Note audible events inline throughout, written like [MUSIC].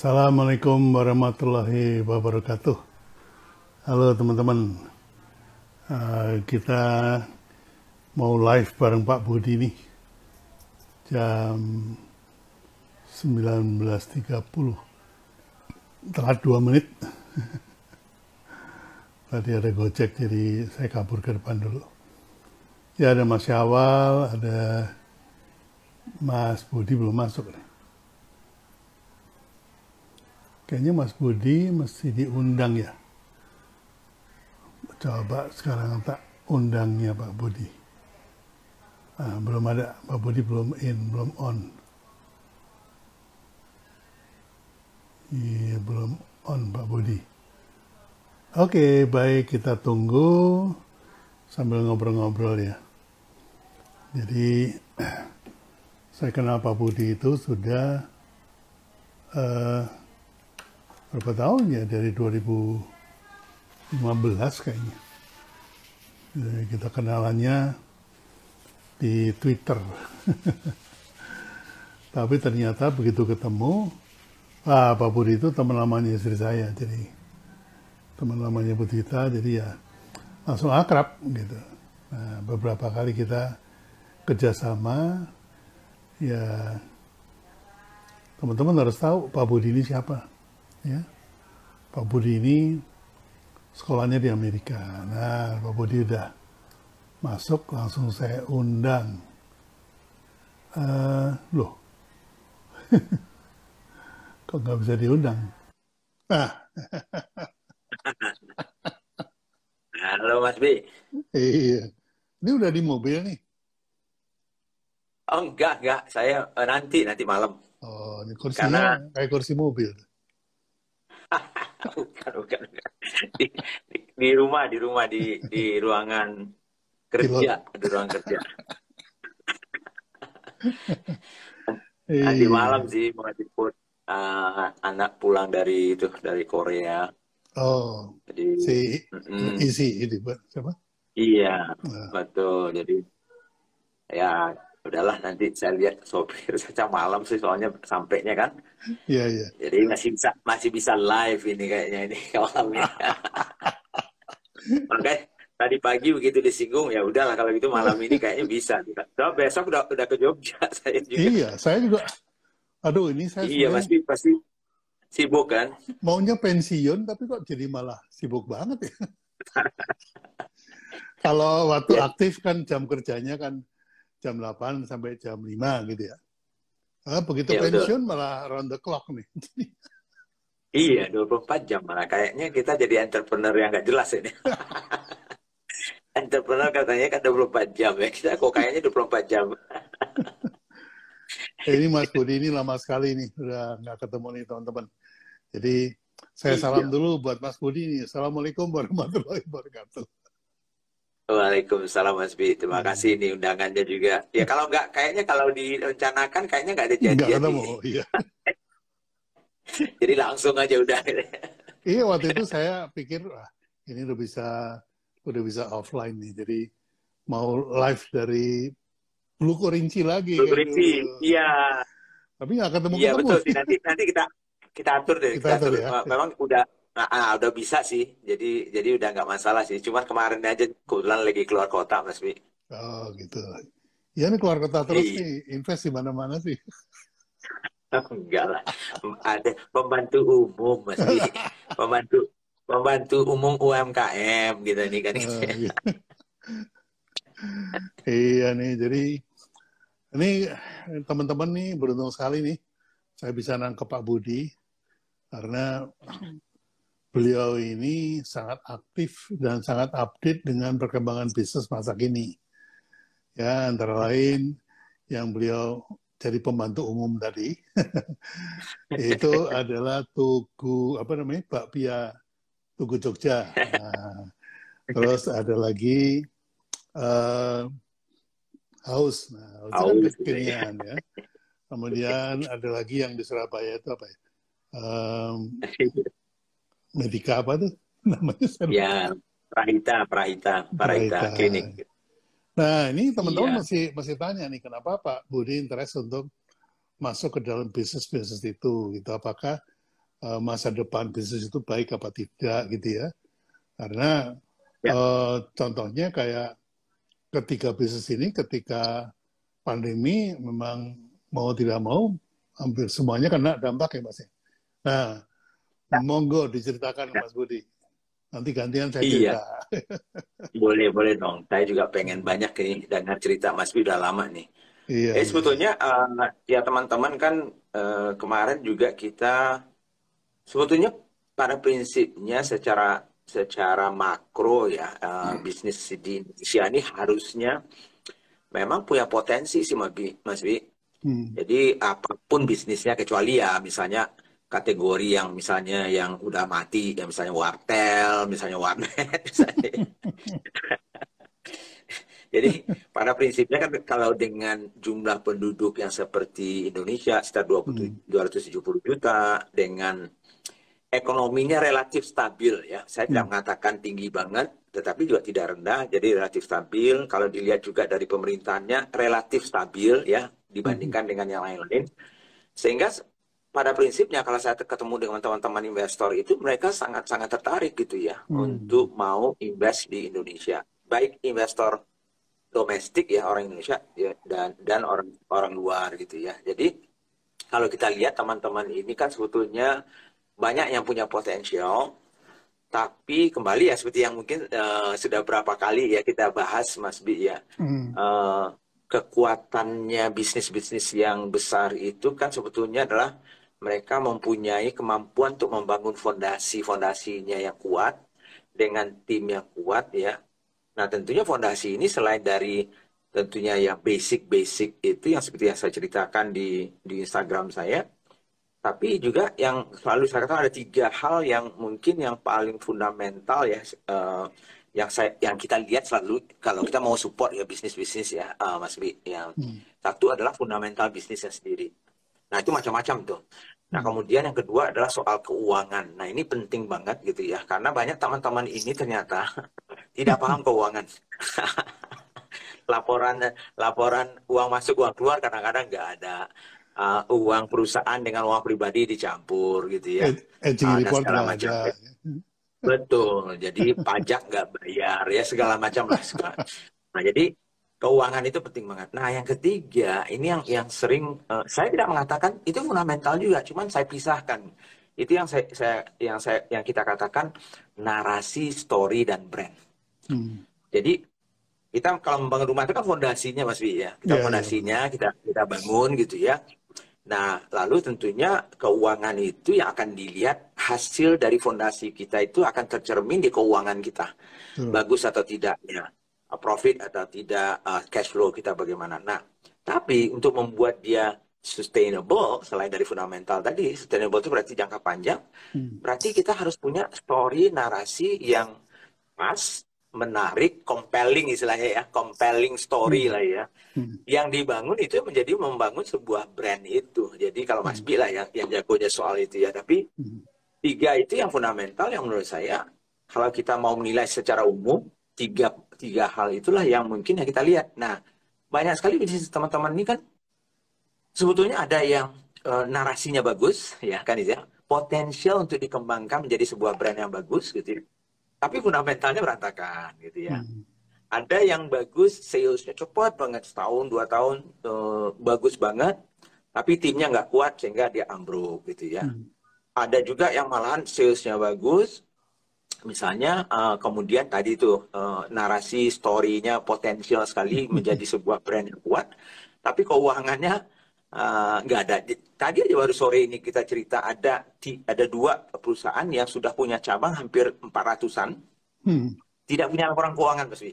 Assalamualaikum warahmatullahi wabarakatuh. Halo teman-teman, uh, kita mau live bareng Pak Budi nih. Jam 19.30 telat 2 menit. [LAUGHS] Tadi ada gojek jadi saya kabur ke depan dulu. Ya ada Mas Syawal ada Mas Budi belum masuk nih Kayaknya Mas Budi mesti diundang ya. Coba sekarang tak undangnya Pak Budi. Ah, belum ada, Pak Budi belum in, belum on. Iya, belum on Pak Budi. Oke, baik kita tunggu sambil ngobrol-ngobrol ya. Jadi [CLEARS THROAT] saya kenal Pak Budi itu sudah uh, berapa tahun ya? Dari 2015 kayaknya. Jadi kita kenalannya di Twitter. [LAUGHS] Tapi ternyata begitu ketemu ah Pak Budi itu teman lamanya istri saya. Jadi teman lamanya Bu Tita jadi ya langsung akrab gitu. Nah beberapa kali kita kerjasama ya teman-teman harus tahu Pak Budi ini siapa ya Pak Budi ini sekolahnya di Amerika. Nah, Pak Budi udah masuk, langsung saya undang. Uh, loh, [LAUGHS] kok nggak bisa diundang? Ah. [LAUGHS] Halo Mas B. Iya, ini udah di mobil nih. Oh enggak, enggak. Saya uh, nanti, nanti malam. Oh, ini kursinya Karena... kayak kursi mobil bukan, bukan, bukan. Di, di, di rumah, di rumah, di, di ruangan kerja, di ruang kerja. Nanti malam sih mau jemput uh, anak pulang dari itu dari Korea. Oh, jadi si mm, isi ini siapa? Iya, uh. betul. Jadi ya udahlah nanti saya lihat sopir [LAUGHS] saja malam sih soalnya sampainya kan. Iya iya. Jadi masih bisa masih bisa live ini kayaknya ini [LAUGHS] malamnya. [LAUGHS] Oke, tadi pagi begitu disinggung ya udahlah kalau gitu malam ini kayaknya bisa. So, besok udah udah ke Jogja saya juga. Iya, saya juga. Aduh ini saya. Iya pasti pasti sibuk kan. Maunya pensiun tapi kok jadi malah sibuk banget ya. kalau waktu ya. aktif kan jam kerjanya kan jam 8 sampai jam 5 gitu ya. Nah, begitu ya, pensiun betul. malah round the clock nih. [LAUGHS] iya, 24 jam malah. Kayaknya kita jadi entrepreneur yang nggak jelas ini. [LAUGHS] entrepreneur katanya kan 24 jam ya. Kita kok kayaknya 24 jam. [LAUGHS] ini Mas Budi ini lama sekali nih. Udah nggak ketemu nih teman-teman. Jadi saya iya. salam dulu buat Mas Budi nih. Assalamualaikum warahmatullahi wabarakatuh. Waalaikumsalam Mas Bi. Terima hmm. kasih ini undangannya juga. Ya kalau nggak, kayaknya kalau direncanakan kayaknya nggak ada janjian. Nggak ketemu, iya. [LAUGHS] Jadi langsung aja udah. iya waktu itu saya pikir wah, ini udah bisa udah bisa offline nih. Jadi mau live dari Blue Korinci lagi. Blue Korinci, iya. Tapi nggak ketemu Iya betul. Nanti nanti kita kita atur deh. Kita, kita atur, atur. Ya. Memang udah Nah, ah, udah bisa sih. Jadi jadi udah nggak masalah sih. Cuman kemarin aja kebetulan lagi keluar kota, Mas Bi. Oh, gitu. Ya ini keluar kota terus Iyi. nih, invest di mana-mana sih. [LAUGHS] Enggak lah. Ada pembantu umum, Mas Bi. [LAUGHS] Pembantu pembantu umum UMKM gitu nih kan. Oh, iya. iya nih, jadi ini teman-teman nih beruntung sekali nih saya bisa nangkep Pak Budi karena beliau ini sangat aktif dan sangat update dengan perkembangan bisnis masa kini. Ya, antara lain yang beliau jadi pembantu umum tadi [LAUGHS] itu adalah Tugu apa namanya Bakpia Tugu Jogja. Nah, terus ada lagi uh, Haus. Nah, itu kan kekinian ya. Kemudian ada lagi yang di Surabaya itu apa ya? Um, Medika apa tuh [LAUGHS] namanya? Ya, Prahita, Prahita, Prahita, Prahita. Klinik. Nah, ini teman-teman iya. masih masih tanya nih, kenapa Pak Budi interest untuk masuk ke dalam bisnis-bisnis itu? Gitu. Apakah uh, masa depan bisnis itu baik apa tidak gitu ya. Karena ya. uh, contohnya kayak ketiga bisnis ini ketika pandemi memang mau tidak mau hampir semuanya kena dampak ya Mas. Ya? Nah, monggo diceritakan ya. Mas Budi. Nanti gantian saya iya. cerita. [LAUGHS] boleh, boleh dong. Saya juga pengen banyak ini dengar cerita Mas Budi udah lama nih. Iya, eh, sebetulnya uh, ya teman-teman kan uh, kemarin juga kita sebetulnya pada prinsipnya secara secara makro ya uh, hmm. bisnis di Indonesia ini harusnya memang punya potensi sih Mas Bi. Mas Bi. Hmm. Jadi apa pun bisnisnya kecuali ya misalnya kategori yang misalnya yang udah mati ya misalnya wartel, misalnya warnet [LAUGHS] misalnya. [LAUGHS] Jadi pada prinsipnya kan kalau dengan jumlah penduduk yang seperti Indonesia sekitar 20, hmm. 270 juta dengan ekonominya relatif stabil ya. Saya hmm. tidak mengatakan tinggi banget tetapi juga tidak rendah jadi relatif stabil. Kalau dilihat juga dari pemerintahnya relatif stabil ya dibandingkan hmm. dengan yang lain-lain. Sehingga pada prinsipnya kalau saya ketemu dengan teman-teman investor itu mereka sangat-sangat tertarik gitu ya hmm. untuk mau invest di Indonesia. Baik investor domestik ya orang Indonesia ya, dan dan orang orang luar gitu ya. Jadi kalau kita lihat teman-teman ini kan sebetulnya banyak yang punya potensial, tapi kembali ya seperti yang mungkin uh, sudah berapa kali ya kita bahas Mas Bi ya. Hmm. Uh, kekuatannya bisnis-bisnis yang besar itu kan sebetulnya adalah mereka mempunyai kemampuan untuk membangun fondasi-fondasinya yang kuat dengan tim yang kuat ya Nah tentunya fondasi ini selain dari tentunya yang basic-basic itu yang seperti yang saya ceritakan di di Instagram saya, tapi juga yang selalu saya katakan ada tiga hal yang mungkin yang paling fundamental ya uh, yang saya yang kita lihat selalu kalau kita mau support ya bisnis bisnis ya uh, Mas Bi yang hmm. satu adalah fundamental bisnisnya sendiri. Nah itu macam-macam tuh. Nah, kemudian yang kedua adalah soal keuangan. Nah, ini penting banget gitu ya, karena banyak teman-teman ini ternyata [LAUGHS] tidak [LAUGHS] paham keuangan. [LAUGHS] laporan laporan uang masuk uang keluar kadang-kadang nggak ada uh, uang perusahaan dengan uang pribadi dicampur gitu ya. Edging uh, segala macam. Ada. Betul. Jadi pajak nggak bayar ya segala macam lah. Nah, jadi keuangan itu penting banget. Nah, yang ketiga, ini yang yang sering uh, saya tidak mengatakan itu fundamental juga, cuman saya pisahkan. Itu yang saya, saya yang saya yang kita katakan narasi, story dan brand. Hmm. Jadi kita kalau membangun rumah itu kan fondasinya Mas Wi ya. Kita yeah, iya. fondasinya yeah. kita kita bangun gitu ya. Nah, lalu tentunya keuangan itu yang akan dilihat hasil dari fondasi kita itu akan tercermin di keuangan kita. Hmm. Bagus atau tidaknya profit atau tidak, uh, cash flow kita bagaimana. Nah, tapi untuk membuat dia sustainable selain dari fundamental tadi, sustainable itu berarti jangka panjang. Hmm. Berarti kita harus punya story narasi yang pas, menarik, compelling istilahnya ya, compelling story hmm. lah ya. Hmm. Yang dibangun itu menjadi membangun sebuah brand itu. Jadi kalau Mas hmm. Bila yang yang jagonya soal itu ya, tapi hmm. tiga itu yang fundamental yang menurut saya kalau kita mau menilai secara umum tiga tiga hal itulah yang mungkin yang kita lihat. Nah, banyak sekali bisnis teman-teman ini kan sebetulnya ada yang e, narasinya bagus, ya kan ya, potensial untuk dikembangkan menjadi sebuah brand yang bagus gitu. Ya. Tapi fundamentalnya berantakan gitu ya. Hmm. Ada yang bagus, salesnya cepat banget setahun dua tahun e, bagus banget, tapi timnya nggak kuat sehingga dia ambruk gitu ya. Hmm. Ada juga yang malahan salesnya bagus, misalnya uh, kemudian tadi itu uh, narasi story-nya potensial sekali [LAUGHS] menjadi sebuah brand yang kuat tapi keuangannya eh, nggak uh, ada tadi aja baru sore ini kita cerita ada di, ada dua perusahaan yang sudah punya cabang hampir empat ratusan hmm. tidak punya laporan keuangan Mas [LAUGHS]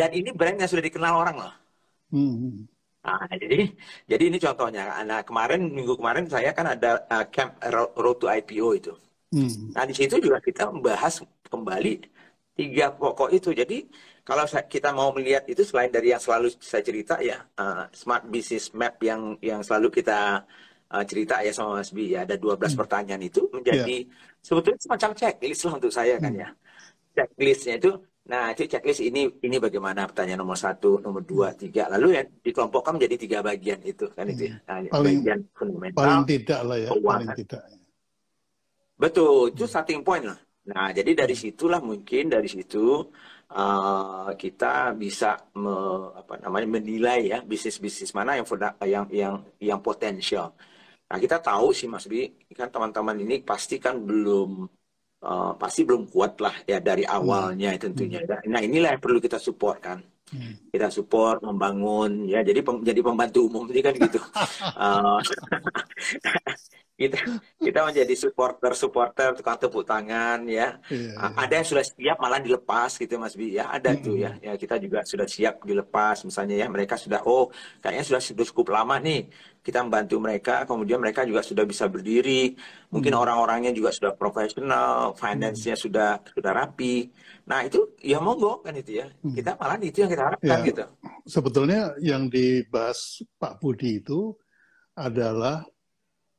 dan ini brand yang sudah dikenal orang loh hmm. Nah, jadi jadi ini contohnya. Nah, kemarin minggu kemarin saya kan ada uh, camp road to IPO itu. Hmm. Nah di situ juga kita membahas kembali tiga pokok itu. Jadi kalau kita mau melihat itu selain dari yang selalu saya cerita ya uh, smart business map yang yang selalu kita uh, cerita ya sama Mas Bi ya ada 12 hmm. pertanyaan itu menjadi yeah. sebetulnya semacam checklist lah untuk saya kan hmm. kan ya. Checklistnya itu Nah, itu checklist ini ini bagaimana pertanyaan nomor satu, nomor dua, tiga. Lalu ya dikelompokkan menjadi tiga bagian itu kan itu ya. Nah, paling, bagian fundamental. Paling tidak lah ya, keuangan. paling tidak. Betul, itu starting point lah. Nah, jadi dari situlah mungkin dari situ uh, kita bisa me, apa namanya menilai ya bisnis-bisnis mana yang yang yang yang potensial. Nah, kita tahu sih Mas Bi, kan teman-teman ini pasti kan belum uh, pasti belum kuat lah ya dari hmm. awalnya hmm. tentunya. Nah inilah yang perlu kita support kan. Hmm. Kita support, membangun ya. Jadi pem, jadi pembantu umum ini kan gitu. uh, [LAUGHS] [LAUGHS] kita kita menjadi supporter supporter tukang tepuk tangan ya yeah, yeah. ada yang sudah siap malah dilepas gitu mas Bi ya ada mm -hmm. tuh ya ya kita juga sudah siap dilepas misalnya ya mereka sudah oh kayaknya sudah sudah cukup lama nih kita membantu mereka kemudian mereka juga sudah bisa berdiri mungkin mm. orang-orangnya juga sudah profesional finance-nya mm. sudah sudah rapi nah itu ya monggo kan itu ya mm. kita malah itu yang kita harapkan ya, gitu sebetulnya yang dibahas Pak Budi itu adalah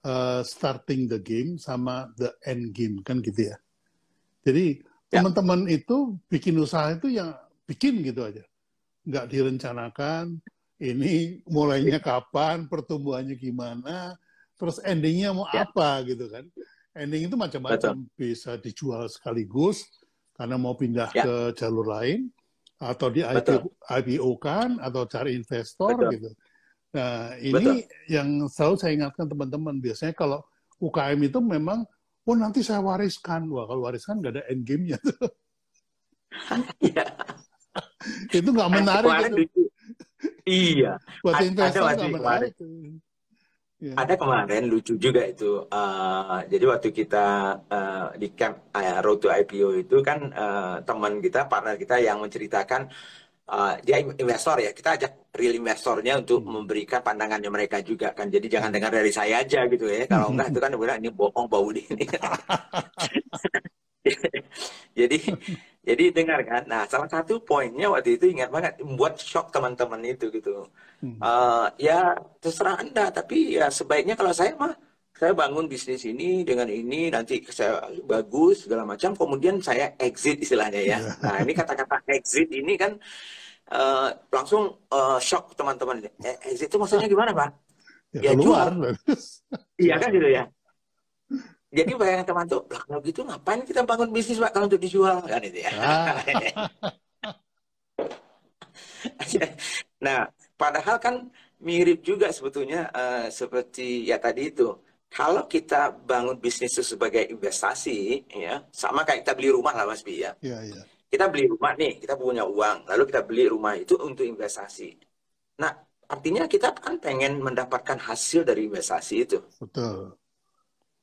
uh, starting the game sama the end game kan gitu ya. Jadi ya. teman-teman itu bikin usaha itu yang bikin gitu aja, nggak direncanakan. Ini mulainya kapan, pertumbuhannya gimana, terus endingnya mau ya. apa gitu kan? Ending itu macam-macam, bisa dijual sekaligus karena mau pindah ya. ke jalur lain, atau di IPO kan, atau cari investor Betul. gitu. Nah, ini Betul. yang selalu saya ingatkan teman-teman. Biasanya kalau UKM itu memang, oh nanti saya wariskan. Wah, kalau wariskan nggak ada end game-nya. [LAUGHS] Iya. itu nggak menarik. Itu. Iya. Buat investor nggak menarik. Ya. Ada kemarin lucu juga itu. Uh, jadi waktu kita uh, di camp uh, Road to IPO itu kan uh, teman kita, partner kita yang menceritakan uh, dia investor ya kita ajak real investornya untuk hmm. memberikan pandangannya mereka juga kan jadi jangan hmm. dengar dari saya aja gitu ya kalau enggak [LAUGHS] itu kan benar ini bohong bau di ini [LAUGHS] [LAUGHS] jadi jadi dengar kan? Nah salah satu poinnya waktu itu ingat banget membuat shock teman-teman itu gitu. Uh, ya terserah anda tapi ya sebaiknya kalau saya mah saya bangun bisnis ini dengan ini nanti saya bagus segala macam kemudian saya exit istilahnya ya. Iya. nah ini kata-kata exit ini kan uh, langsung uh, shock teman-teman eh, exit itu maksudnya gimana pak? Ya, ya keluar iya kan gitu ya jadi bayangkan teman tuh lah kalau gitu ngapain kita bangun bisnis pak kalau untuk dijual kan itu ya ah. [LAUGHS] nah padahal kan mirip juga sebetulnya uh, seperti ya tadi itu kalau kita bangun bisnis itu sebagai investasi, ya sama kayak kita beli rumah lah Mas Bi ya. Iya, iya. Kita beli rumah nih, kita punya uang, lalu kita beli rumah itu untuk investasi. Nah, artinya kita kan pengen mendapatkan hasil dari investasi itu. Betul.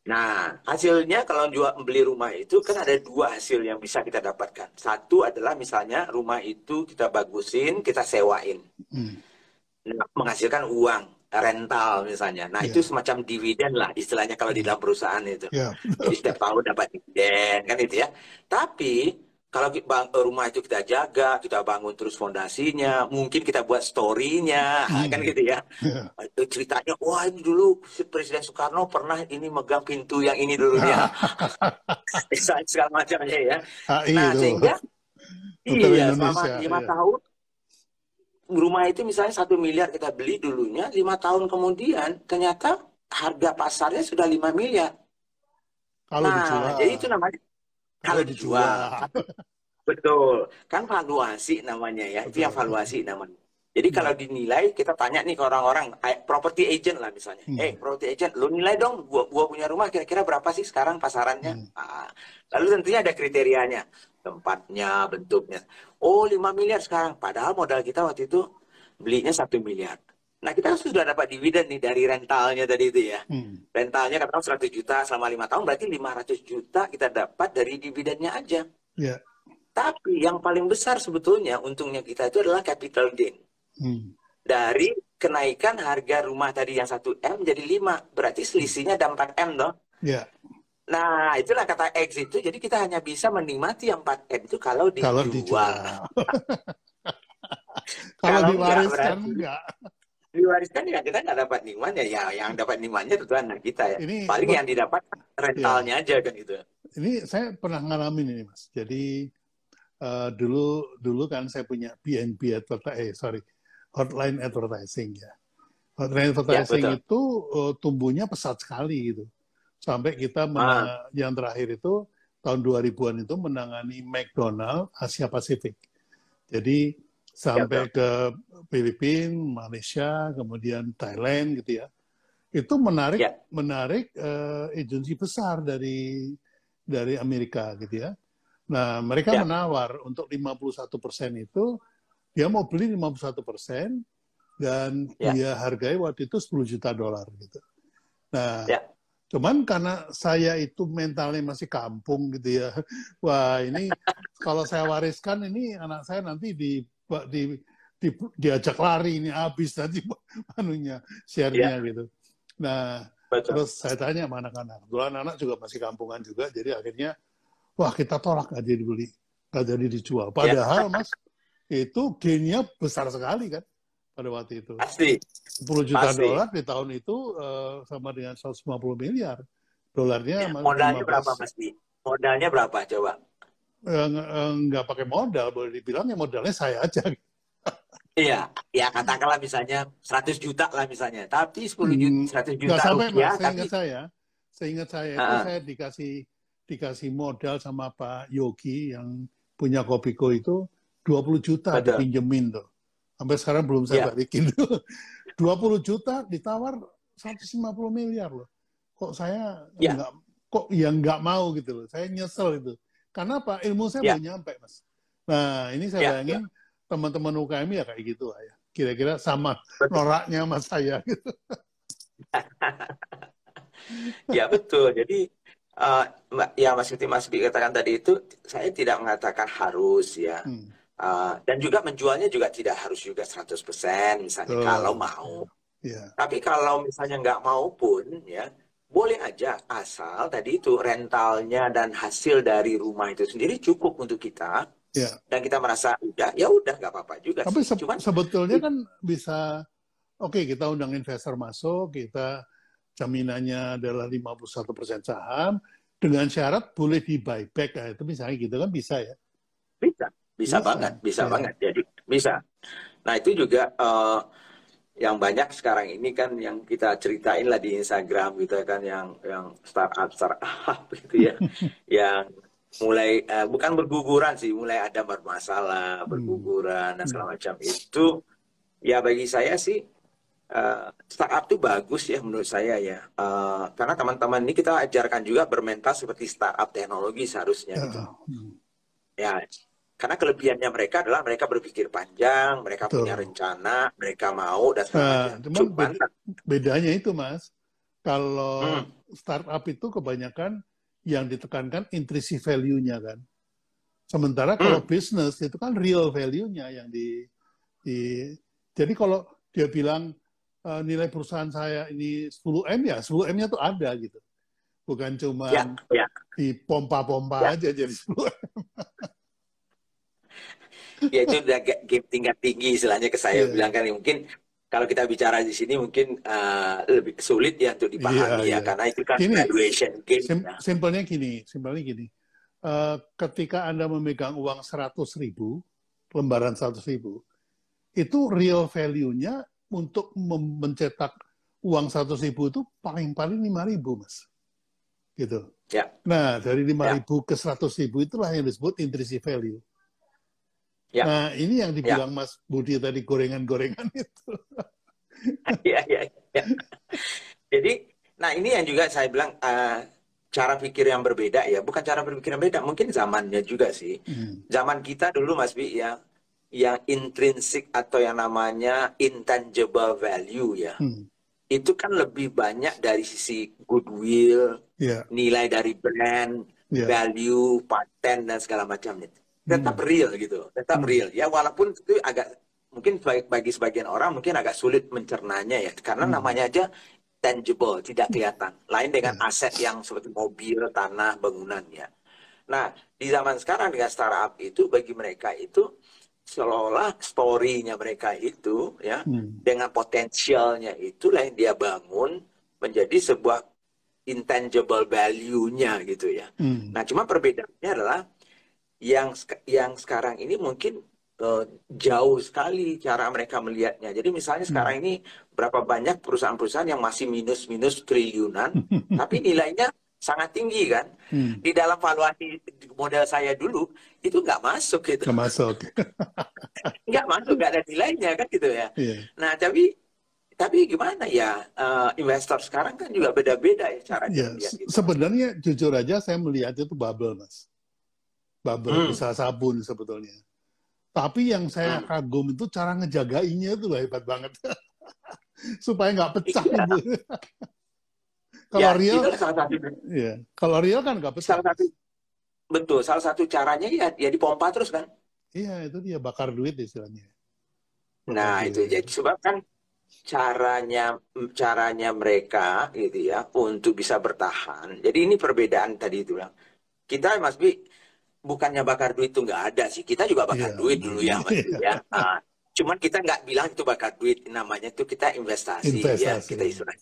Nah, hasilnya kalau jual beli rumah itu kan ada dua hasil yang bisa kita dapatkan. Satu adalah misalnya rumah itu kita bagusin, kita sewain. Hmm. Nah, menghasilkan uang rental misalnya. Nah, yeah. itu semacam dividen lah istilahnya kalau di dalam perusahaan itu. Yeah. Jadi setiap tahun dapat dividen kan itu ya. Tapi kalau rumah itu kita jaga, kita bangun terus fondasinya, mungkin kita buat story-nya, [LAUGHS] hmm. kan gitu ya. Yeah. Ceritanya, wah ini dulu Presiden Soekarno pernah ini megang pintu yang ini dulunya. [LAUGHS] segala macamnya ya. nah, sehingga iya selama lima ya. tahun rumah itu misalnya satu miliar kita beli dulunya, lima tahun kemudian ternyata harga pasarnya sudah lima miliar. Kalau nah, dijual. jadi itu namanya kalau dijual. Betul, kan valuasi namanya ya, Betul. itu yang valuasi namanya. Jadi hmm. kalau dinilai, kita tanya nih ke orang-orang, property agent lah misalnya. Hmm. Eh, hey, property agent, lu nilai dong, gua, gua punya rumah kira-kira berapa sih sekarang pasarannya? Hmm. Nah, lalu tentunya ada kriterianya tempatnya, bentuknya. Oh, 5 miliar sekarang. Padahal modal kita waktu itu belinya satu miliar. Nah, kita sudah dapat dividen nih dari rentalnya tadi itu ya. Hmm. Rentalnya katakan 100 juta selama lima tahun, berarti 500 juta kita dapat dari dividennya aja. Yeah. Tapi yang paling besar sebetulnya untungnya kita itu adalah capital gain. Hmm. Dari kenaikan harga rumah tadi yang 1M jadi 5. Berarti selisihnya ada 4M dong. Yeah. Nah, itulah kata X itu. Jadi kita hanya bisa menikmati yang 4M itu kalau dijual. Kalau dijual. [LAUGHS] kalau diwariskan enggak. Diwariskan ya kita nggak dapat nikmatnya. Ya yang dapat nikmatnya tentu anak kita ya. Ini, Paling yang didapat rentalnya ya. aja kan gitu. Ini saya pernah ngalamin ini mas. Jadi uh, dulu dulu kan saya punya BNB advertising, eh, sorry, hotline advertising ya. Hotline advertising ya, itu uh, tumbuhnya pesat sekali gitu. Sampai kita menang, ah. yang terakhir itu tahun 2000-an itu menangani McDonald Asia Pasifik. Jadi sampai ya, ke Filipina, Malaysia, kemudian Thailand gitu ya. Itu menarik ya. menarik uh, agensi besar dari dari Amerika gitu ya. Nah, mereka ya. menawar untuk 51 persen itu dia mau beli 51 persen dan ya. dia hargai waktu itu 10 juta dolar gitu. Nah, ya. cuman karena saya itu mentalnya masih kampung gitu ya. [LAUGHS] Wah, ini kalau saya wariskan ini anak saya nanti di di, di diajak lari ini habis nanti [LAUGHS] anunya share-nya yeah. gitu. Nah, Betul. terus saya tanya sama anak-anak. Dulu anak-anak juga masih kampungan juga, jadi akhirnya wah kita tolak nggak jadi dibeli, nggak jadi dijual. Ya. Padahal yeah. mas itu gainnya besar sekali kan pada waktu itu. Pasti. 10 juta Pasti. dolar di tahun itu uh, sama dengan 150 miliar dolarnya. Ya, modalnya 15. berapa mas? Modalnya berapa coba? Nggak pakai modal, boleh dibilang ya modalnya saya aja. Iya, ya katakanlah misalnya 100 juta lah misalnya, tapi 10 juta, 100 juta nggak sampai, rupiah. Mas, tapi... saya, seingat saya itu uh. saya dikasih dikasih modal sama Pak Yogi yang punya Kopiko itu 20 juta Betul. dipinjemin tuh. Sampai sekarang belum saya yeah. balikin. 20 [LAUGHS] juta ditawar 150 miliar loh. Kok saya yeah. nggak kok yang nggak mau gitu loh. Saya nyesel itu. Karena apa? Ilmu saya ya. belum nyampe, Mas. Nah, ini saya ya, bayangin ya. teman-teman UKM ya kayak gitu lah ya. Kira-kira sama noraknya mas saya gitu. [LAUGHS] ya betul. Jadi uh, ya Mas Kiti Mas Bi katakan tadi itu saya tidak mengatakan harus ya. Hmm. Uh, dan juga menjualnya juga tidak harus juga 100% misalnya oh. kalau mau. Yeah. Tapi kalau misalnya nggak mau pun ya boleh aja asal tadi itu rentalnya dan hasil dari rumah itu sendiri cukup untuk kita. Ya. dan kita merasa udah ya udah nggak apa-apa juga tapi se Cuman, sebetulnya kan bisa oke okay, kita undang investor masuk kita jaminannya adalah 51% saham dengan syarat boleh di buyback nah, itu misalnya gitu kan bisa ya? Bisa bisa, bisa. banget bisa ya. banget. Jadi bisa. Nah itu juga uh, yang banyak sekarang ini kan yang kita ceritain lah di Instagram gitu kan yang yang startup startup [LAUGHS] gitu ya [LAUGHS] yang mulai uh, bukan berguguran sih mulai ada bermasalah hmm. berguguran dan segala hmm. macam itu ya bagi saya sih uh, startup tuh bagus ya menurut saya ya uh, karena teman-teman ini kita ajarkan juga bermental seperti startup teknologi seharusnya gitu hmm. ya karena kelebihannya mereka adalah mereka berpikir panjang, mereka Betul. punya rencana, mereka mau dan nah, cuman beda, bedanya itu mas, kalau hmm. startup itu kebanyakan yang ditekankan intrinsic value-nya kan. Sementara hmm. kalau bisnis itu kan real value-nya yang di, di jadi kalau dia bilang uh, nilai perusahaan saya ini 10 M ya 10 M-nya tuh ada gitu. Bukan cuma ya, ya. di pompa-pompa ya. aja jadi 10 M. ya itu udah game tingkat tinggi istilahnya ke saya yeah. bilang kan mungkin kalau kita bicara di sini mungkin uh, lebih sulit ya untuk dipahami yeah, ya yeah. karena itu kan gini, valuation game. Sim ya. Simpelnya gini, simpelnya gini. Uh, ketika Anda memegang uang 100 ribu, lembaran 100 ribu, itu real value-nya untuk mencetak uang 100 ribu itu paling-paling 5 ribu, Mas. Gitu. Ya. Nah, dari 5 ya. ribu ke 100 ribu itulah yang disebut intrinsic value. Ya. Nah, ini yang dibilang ya. Mas Budi tadi gorengan-gorengan [LAUGHS] itu. Iya, iya, iya. Jadi, nah ini yang juga saya bilang uh, cara pikir yang berbeda ya, bukan cara berpikir yang beda, mungkin zamannya juga sih. Hmm. Zaman kita dulu Mas Bi ya, yang intrinsik atau yang namanya intangible value ya. Hmm. Itu kan lebih banyak dari sisi goodwill, yeah. nilai dari brand, yeah. value, paten dan segala macamnya tetap hmm. real gitu, tetap hmm. real. Ya walaupun itu agak mungkin bagi sebagian orang mungkin agak sulit mencernanya ya, karena hmm. namanya aja tangible, tidak hmm. kelihatan. Lain dengan hmm. aset yang seperti mobil, tanah, bangunan ya. Nah, di zaman sekarang dengan startup itu bagi mereka itu seolah-olah story-nya mereka itu ya hmm. dengan potensialnya itulah yang dia bangun menjadi sebuah intangible value-nya gitu ya. Hmm. Nah, cuma perbedaannya adalah yang yang sekarang ini mungkin uh, jauh sekali cara mereka melihatnya. Jadi misalnya hmm. sekarang ini berapa banyak perusahaan-perusahaan yang masih minus-minus triliunan, [LAUGHS] tapi nilainya sangat tinggi kan. Hmm. Di dalam valuasi model saya dulu itu nggak masuk gitu. Nggak masuk. [LAUGHS] nggak masuk, nggak ada nilainya kan gitu ya. Yeah. Nah tapi tapi gimana ya uh, investor sekarang kan juga beda-beda ya cara ya, gitu. Sebenarnya jujur aja saya melihat itu bubble mas, bubble hmm. usaha sabun sebetulnya. Tapi yang saya hmm. kagum itu cara ngejagainya itu hebat banget, [LAUGHS] supaya nggak pecah. Iya. Gitu. [LAUGHS] kalau ya, real, salah satu. Ya, kalau real kan nggak pecah. Salah satu, betul, salah satu caranya ya, ya dipompa terus kan. Iya, itu dia bakar duit istilahnya. Bakar nah, duit. itu jadi sebab kan caranya caranya mereka gitu ya untuk bisa bertahan. Jadi ini perbedaan tadi itu bilang. Kita Mas Bi bukannya bakar duit itu nggak ada sih. Kita juga bakar yeah. duit dulu ya Mas Bi ya. Nah, cuman kita nggak bilang itu bakar duit. Namanya itu kita investasi, ya. investasi. ya. Kita istilah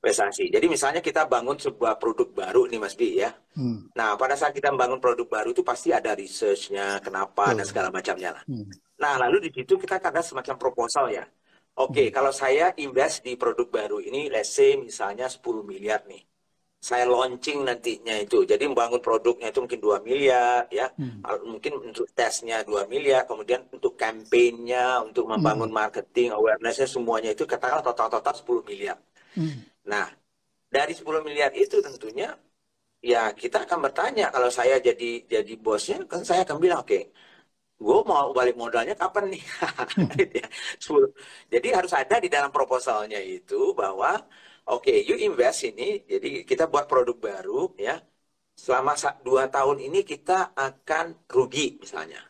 investasi. Jadi misalnya kita bangun sebuah produk baru nih Mas Bi ya. Hmm. Nah pada saat kita membangun produk baru itu pasti ada researchnya, kenapa oh. dan segala macamnya lah. Hmm. Nah lalu di situ kita ada semacam proposal ya. Oke, okay, hmm. kalau saya invest di produk baru ini, let's say misalnya 10 miliar nih. Saya launching nantinya itu. Jadi membangun produknya itu mungkin 2 miliar, ya. Hmm. Mungkin untuk tesnya 2 miliar, kemudian untuk kampanyenya, untuk membangun hmm. marketing, awarenessnya semuanya itu katakanlah total-total 10 miliar. Hmm. Nah, dari 10 miliar itu tentunya ya kita akan bertanya kalau saya jadi jadi bosnya kan saya akan bilang oke okay, gue mau balik modalnya kapan nih? [LAUGHS] Gitu ya. jadi harus ada di dalam proposalnya itu bahwa oke okay, you invest ini, jadi kita buat produk baru ya. Selama dua tahun ini kita akan rugi misalnya,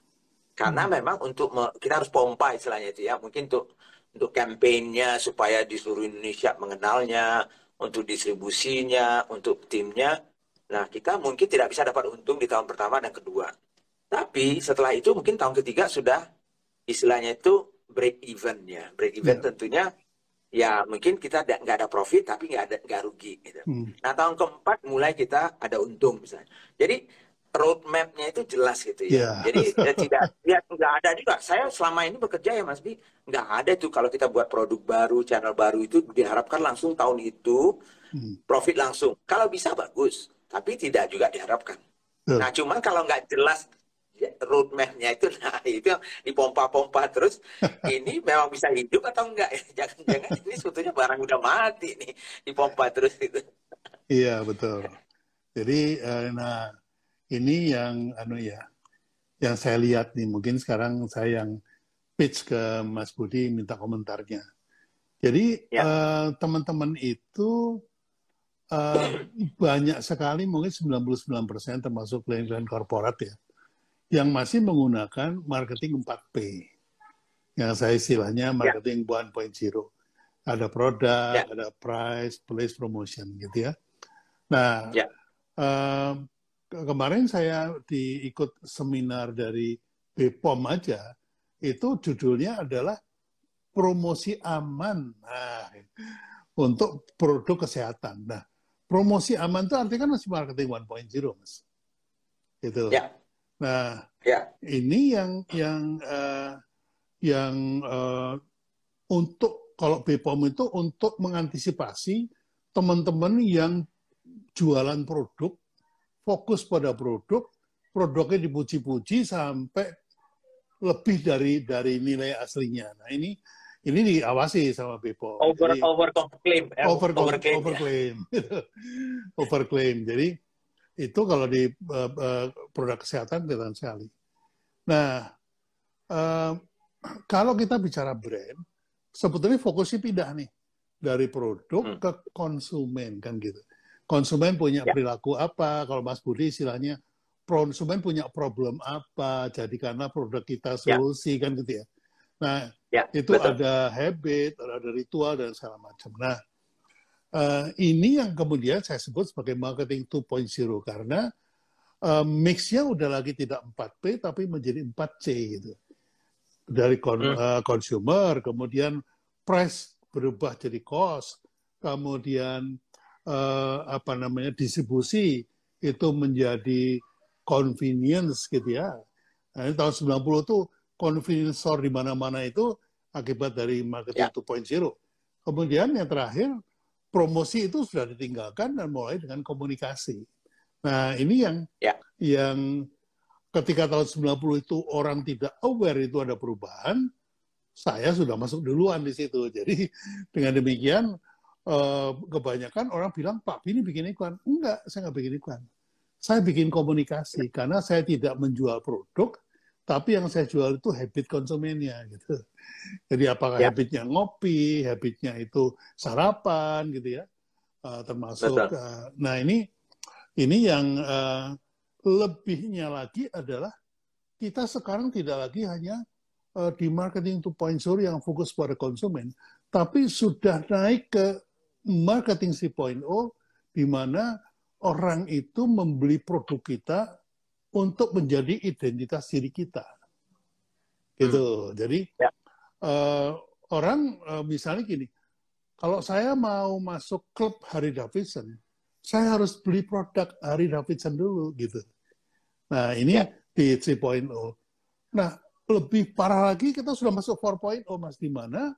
karena hmm. memang untuk kita harus pompa istilahnya itu ya, mungkin untuk untuk kampanyenya supaya di seluruh Indonesia mengenalnya, untuk distribusinya, untuk timnya. Nah kita mungkin tidak bisa dapat untung di tahun pertama dan kedua tapi setelah itu mungkin tahun ketiga sudah istilahnya itu break even ya. Break even yeah. tentunya ya mungkin kita nggak ada profit tapi nggak ada nggak rugi gitu. Hmm. Nah tahun keempat mulai kita ada untung misalnya. Jadi roadmapnya itu jelas gitu ya. Yeah. Jadi ya, tidak ya nggak ada juga. Saya selama ini bekerja ya Mas Bi nggak ada tuh kalau kita buat produk baru, channel baru itu diharapkan langsung tahun itu hmm. profit langsung. Kalau bisa bagus, tapi tidak juga diharapkan. Nah cuman kalau nggak jelas roadmap-nya itu [LAUGHS] nah itu yang dipompa-pompa terus [LAUGHS] ini memang bisa hidup atau enggak ya? [LAUGHS] Jangan-jangan ini sebetulnya barang udah mati nih dipompa terus itu iya betul. Jadi eh, nah ini yang anu ya yang saya lihat nih mungkin sekarang saya yang pitch ke Mas Budi minta komentarnya. Jadi ya. uh, teman-teman itu uh, [COUGHS] banyak sekali mungkin 99% termasuk klien-klien korporat ya yang masih menggunakan marketing 4P. Yang saya istilahnya ya. marketing ya. 1.0. Ada produk, ya. ada price, place, promotion gitu ya. Nah, ya. uh, kemarin saya diikut seminar dari BPOM aja, itu judulnya adalah promosi aman nah, untuk produk kesehatan. Nah, promosi aman itu artinya kan masih marketing 1.0, Mas. Gitu. Ya. Nah, ya. ini yang yang uh, yang uh, untuk kalau BPOM itu untuk mengantisipasi teman-teman yang jualan produk, fokus pada produk, produknya dipuji-puji sampai lebih dari dari nilai aslinya. Nah ini ini diawasi sama BPOM. Over Jadi, over claim, eh, over, over claim, over claim, [LAUGHS] over claim. Jadi itu kalau di uh, uh, produk kesehatan kelihatan sekali. Nah, uh, kalau kita bicara brand, sebetulnya fokusnya pindah nih dari produk hmm. ke konsumen kan gitu. Konsumen punya ya. perilaku apa? Kalau Mas Budi istilahnya konsumen punya problem apa? Jadi karena produk kita ya. solusi ya. kan gitu ya. Nah, ya, itu betul. ada habit, ada ritual dan segala macam. Nah, Uh, ini yang kemudian saya sebut sebagai marketing 2.0 karena uh, mixnya udah lagi tidak 4P tapi menjadi 4C gitu. Dari kon, uh, consumer, kemudian price berubah jadi cost, kemudian uh, apa namanya distribusi itu menjadi convenience gitu ya. Nah, ini tahun 90 itu convenience store di mana-mana itu akibat dari marketing ya. 2.0. Kemudian yang terakhir promosi itu sudah ditinggalkan dan mulai dengan komunikasi. Nah, ini yang ya. yang ketika tahun 90 itu orang tidak aware itu ada perubahan, saya sudah masuk duluan di situ. [LAUGHS] Jadi dengan demikian eh, kebanyakan orang bilang, Pak ini bikin iklan. Enggak, saya nggak bikin iklan. Saya bikin komunikasi karena saya tidak menjual produk, tapi yang saya jual itu habit konsumennya gitu. Jadi apakah ya. habitnya ngopi, habitnya itu sarapan gitu ya, uh, termasuk. Uh, nah ini ini yang uh, lebihnya lagi adalah kita sekarang tidak lagi hanya uh, di marketing 2.0 yang fokus pada konsumen, tapi sudah naik ke marketing 3.0 di mana orang itu membeli produk kita untuk menjadi identitas diri kita. Gitu. Hmm. Jadi ya. uh, orang uh, misalnya gini, kalau saya mau masuk klub Harry Davidson, saya harus beli produk Harry Davidson dulu gitu. Nah, ini ya. di 3.0. Nah, lebih parah lagi kita sudah masuk 4.0 Mas di mana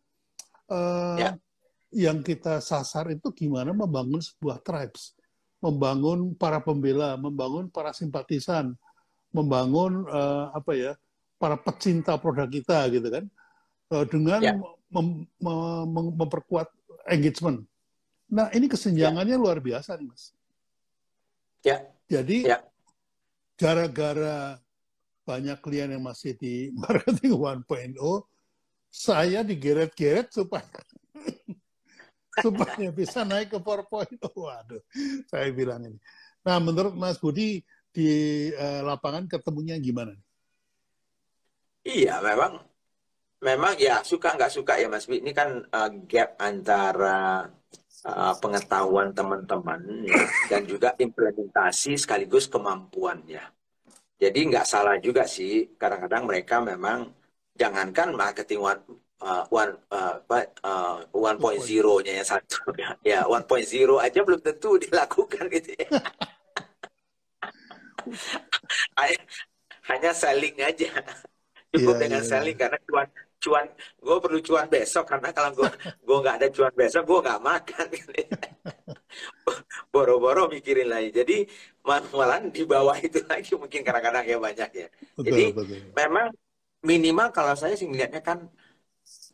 uh, ya. yang kita sasar itu gimana membangun sebuah tribes membangun para pembela, membangun para simpatisan, membangun uh, apa ya para pecinta produk kita gitu kan uh, dengan ya. mem mem memperkuat engagement. Nah ini kesenjangannya ya. luar biasa nih mas. Ya. Jadi ya. gara-gara banyak klien yang masih di marketing [LAUGHS] 1.0, saya digeret-geret supaya supaya bisa naik ke 4.0. Waduh, saya bilang ini. Nah, menurut Mas Budi di uh, lapangan ketemunya gimana? Iya, memang memang ya suka nggak suka ya Mas Ini kan uh, gap antara uh, pengetahuan teman-teman ya, dan juga implementasi sekaligus kemampuannya. Jadi nggak salah juga sih, kadang-kadang mereka memang jangankan marketing uh, one uh, uh, one point zero-nya yang satu [LAUGHS] ya one point zero aja belum tentu dilakukan gitu ya. [LAUGHS] hanya selling aja cukup yeah, dengan yeah, selling yeah. karena cuan cuan gue perlu cuan besok karena kalau gue gue nggak ada cuan besok gue nggak makan [LAUGHS] boro-boro mikirin lagi jadi malah di bawah itu lagi mungkin kadang-kadang ya banyak ya betul, jadi betul. memang minimal kalau saya sih melihatnya kan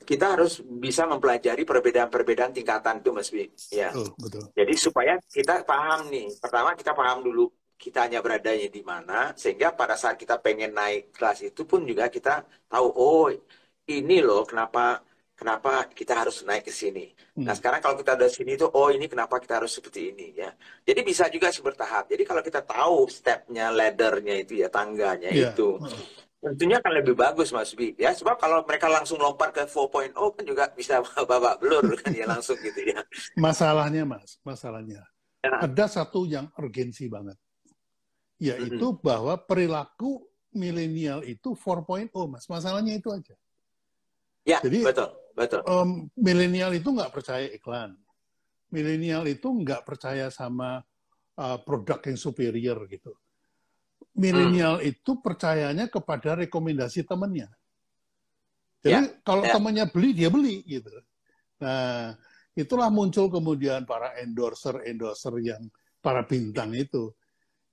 kita harus bisa mempelajari perbedaan-perbedaan tingkatan itu Mas Bi. Ya. Oh, betul. Jadi supaya kita paham nih. Pertama kita paham dulu kita hanya beradanya di mana sehingga pada saat kita pengen naik kelas itu pun juga kita tahu oh ini loh kenapa kenapa kita harus naik ke sini. Hmm. Nah sekarang kalau kita udah sini itu oh ini kenapa kita harus seperti ini ya. Jadi bisa juga bertahap. Jadi kalau kita tahu stepnya, laddernya itu ya tangganya yeah. itu. Hmm Tentunya akan lebih bagus Mas Bi. Ya, sebab kalau mereka langsung lompat ke 4.0 kan juga bisa [LAUGHS] babak belur kan ya langsung gitu ya. Masalahnya Mas, masalahnya. Ya. Ada satu yang urgensi banget. Yaitu mm -hmm. bahwa perilaku milenial itu 4.0 Mas. Masalahnya itu aja. Ya, Jadi, betul, betul. Um, milenial itu nggak percaya iklan. Milenial itu nggak percaya sama uh, produk yang superior gitu milenial hmm. itu percayanya kepada rekomendasi temannya. Jadi ya, kalau ya. temannya beli, dia beli gitu. Nah, itulah muncul kemudian para endorser-endorser yang para bintang itu.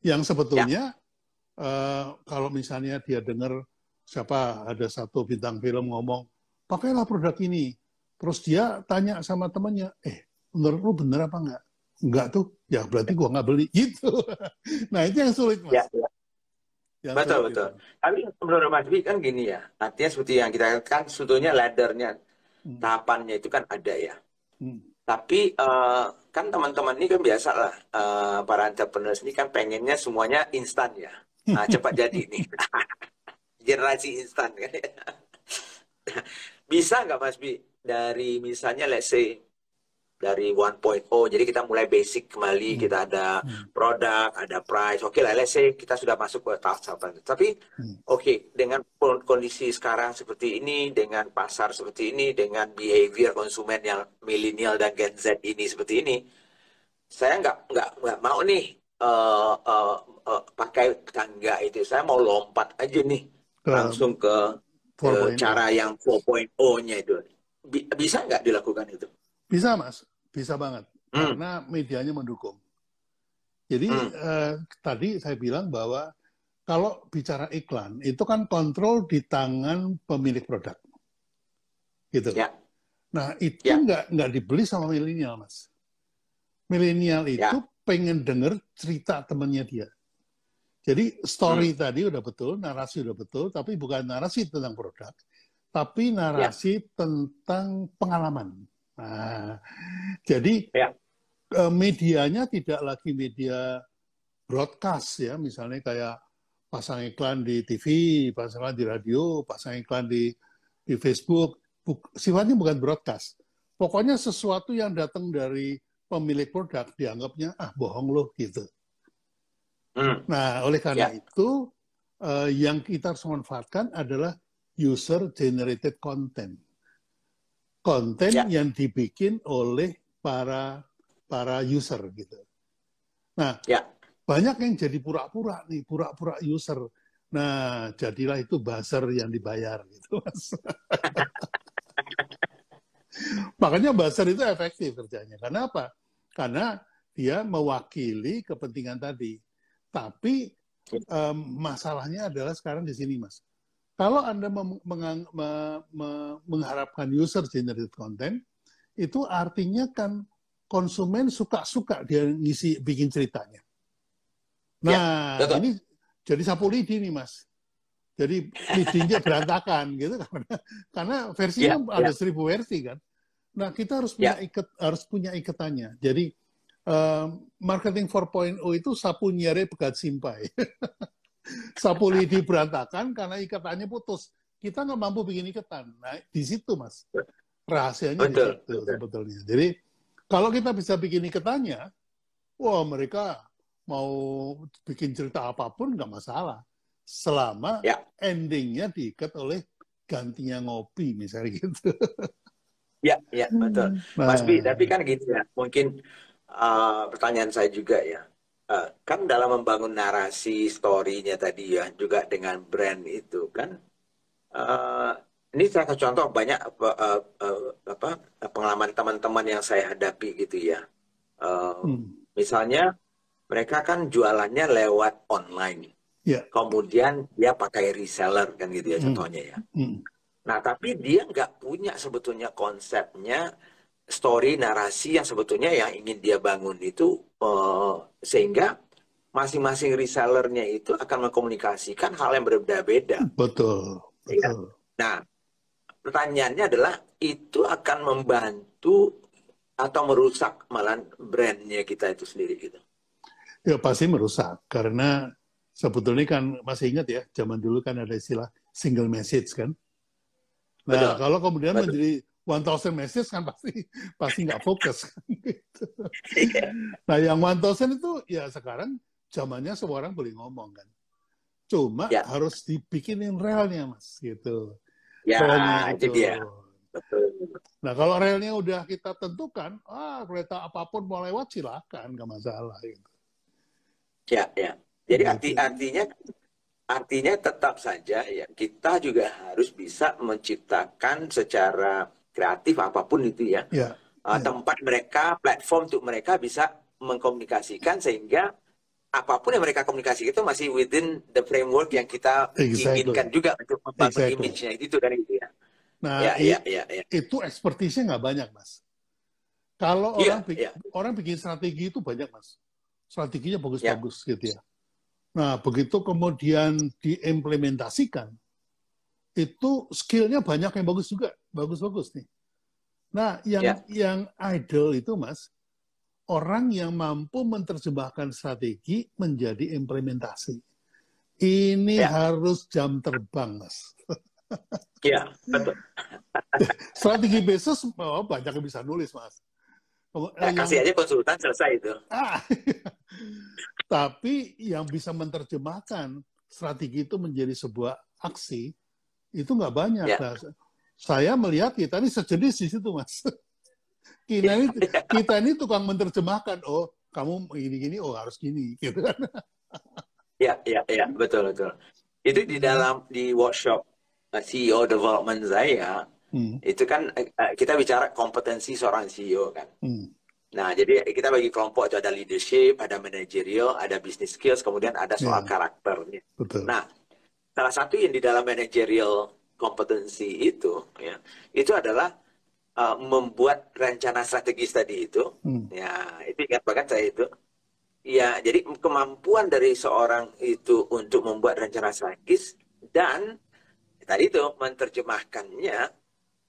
Yang sebetulnya ya. uh, kalau misalnya dia dengar siapa ada satu bintang film ngomong, pakailah produk ini. Terus dia tanya sama temannya, eh menurut lu bener apa enggak? Enggak tuh, ya berarti gua nggak beli [LAUGHS] gitu. nah itu yang sulit mas. Ya, ya. Yang betul betul. Gitu. Tapi menurut Mas Bi kan gini ya, artinya seperti yang kita kan sebetulnya laddernya hmm. tahapannya itu kan ada ya. Hmm. Tapi uh, kan teman-teman ini kan biasa lah uh, para entrepreneurs ini kan pengennya semuanya instan ya. Nah, [LAUGHS] cepat jadi ini. [LAUGHS] Generasi instan kan. Ya. [LAUGHS] Bisa nggak Mas Bi dari misalnya let's say dari 1.0 jadi kita mulai basic kembali hmm. kita ada hmm. produk ada price oke okay lah let's say kita sudah masuk ke tahap tapi hmm. oke okay, dengan kondisi sekarang seperti ini dengan pasar seperti ini dengan behavior konsumen yang milenial dan Gen Z ini seperti ini saya nggak nggak nggak mau nih uh, uh, uh, pakai tangga itu, saya mau lompat aja nih Ke langsung ke, ke 4.0. cara yang 4.0-nya itu. Bi- bisa nggak dilakukan itu? Bisa mas, bisa banget. Hmm. Karena medianya mendukung. Jadi Hmm. eh, tadi saya bilang bahwa kalau bicara iklan itu kan kontrol di tangan pemilik produk, gitu. Ya. Nah itu Ya. nggak nggak dibeli sama milenial mas. Milenial itu Ya. pengen denger cerita temannya dia. Jadi story Hmm. tadi udah betul, narasi udah betul, tapi bukan narasi tentang produk, tapi narasi tentang pengalaman. Nah, jadi Ya. eh, medianya tidak lagi media broadcast ya, misalnya kayak pasang iklan di TV, pasang iklan di radio, pasang iklan di di Facebook. Buk- sifatnya bukan broadcast. Pokoknya sesuatu yang datang dari pemilik produk dianggapnya ah bohong loh gitu. Hmm. Nah, oleh karena Ya. itu eh, yang kita harus manfaatkan adalah user generated content. Konten Ya. yang dibikin oleh para para user gitu. Nah, Ya. banyak yang jadi pura-pura nih, pura-pura user. Nah, jadilah itu buzzer yang dibayar gitu, Mas. [LAUGHS] Makanya buzzer itu efektif kerjanya. Karena apa? Karena dia mewakili kepentingan tadi. Tapi em, masalahnya adalah sekarang di sini, Mas. Kalau Anda mengharapkan user generated content, itu artinya kan konsumen suka-suka dia ngisi bikin ceritanya. Nah, betul. ini jadi sapu lidi nih, Mas. Jadi lidinya berantakan [LAUGHS] gitu karena karena versinya Ya, ada seribu versi kan. Nah, kita harus punya ikat harus punya ikatannya. Jadi eh, marketing 4.0 itu sapu nyere pegat simpai. [LAUGHS] sapu lidi berantakan karena ikatannya putus. Kita nggak mampu bikin ikatan. Nah, di situ Mas. Rahasianya Betul, di situ betul. sebetulnya. Jadi kalau kita bisa bikin ikatannya, wah mereka mau bikin cerita apa pun nggak masalah. Selama Ya. endingnya diikat oleh gantinya ngopi misalnya gitu. Ya, ya, betul. Nah, Mas Bi, tapi kan gitu ya. Mungkin uh, pertanyaan saya juga ya. Uh, kan dalam membangun narasi story-nya tadi ya, juga dengan brand itu kan. uh, ini saya kasih contoh banyak apa, uh, uh, apa pengalaman teman-teman yang saya hadapi gitu ya. Uh, hmm, Misalnya mereka kan jualannya lewat online. Ya. Kemudian dia pakai reseller kan gitu ya Hmm. contohnya ya. hmm, Nah, tapi dia nggak punya sebetulnya konsepnya story narasi yang sebetulnya yang ingin dia bangun itu eh, sehingga masing-masing resellernya itu akan mengkomunikasikan hal yang berbeda-beda. betul, Iya. betul. Nah, pertanyaannya adalah itu akan membantu atau merusak malah brandnya kita itu sendiri gitu. Ya pasti merusak karena sebetulnya kan masih ingat ya zaman dulu kan ada istilah single message kan. Nah Betul. kalau kemudian Betul. menjadi 1000 message kan pasti pasti nggak fokus. kan, [LAUGHS] gitu. Nah yang 1000 itu ya sekarang zamannya semua orang boleh ngomong kan. Cuma Ya. harus dibikinin relnya mas gitu. Ya, itu dia. Betul. Nah kalau relnya udah kita tentukan, ah kereta apa pun mau lewat silakan nggak masalah. Gitu. Ya, ya. Jadi Gitu. arti artinya artinya tetap saja ya kita juga harus bisa menciptakan secara kreatif apa pun itu ya Ya, uh, Ya. tempat mereka platform untuk mereka bisa mengkomunikasikan sehingga apa pun yang mereka komunikasi itu masih within the framework yang kita Exactly. inginkan juga untuk membangun Exactly. image-nya itu dari itu ya. nah Ya, ya, ya, ya. itu ekspertisnya nggak banyak mas. Kalau Iya, orang bikin, iya. orang bikin strategi itu banyak mas, strateginya Ya. bagus-bagus gitu ya. Nah begitu kemudian diimplementasikan, itu skillnya banyak yang bagus juga, bagus-bagus nih. Nah yang Ya. yang idol itu mas, orang yang mampu menerjemahkan strategi menjadi implementasi. Ini Ya. harus jam terbang mas. [LAUGHS] Ya, betul. [LAUGHS] Strategi bisnis oh, banyak yang bisa nulis mas. Nah, yang- kasih aja konsultan selesai itu. Ah, [LAUGHS] tapi yang bisa menerjemahkan strategi itu menjadi sebuah aksi itu nggak banyak. Ya. Nah, saya melihat kita ini sejenis di situ mas. Kita ini [LAUGHS] kita ini tukang menerjemahkan. Oh kamu gini-gini, oh harus gini, gitu kan? Ya, ya, ya, betul, betul. Itu di dalam di workshop uh, CEO development saya, hmm. itu kan uh, kita bicara kompetensi seorang CEO kan. Hmm. Nah, jadi kita bagi kelompok itu ada leadership, ada managerial, ada business skills, kemudian ada soal yeah. karakternya. Betul. Nah, salah satu yang di dalam managerial kompetensi itu, ya, itu adalah uh, membuat rencana strategis tadi itu. Hmm. Ya, itu ingat banget saya itu. Ya, jadi kemampuan dari seorang itu untuk membuat rencana strategis dan tadi itu menerjemahkannya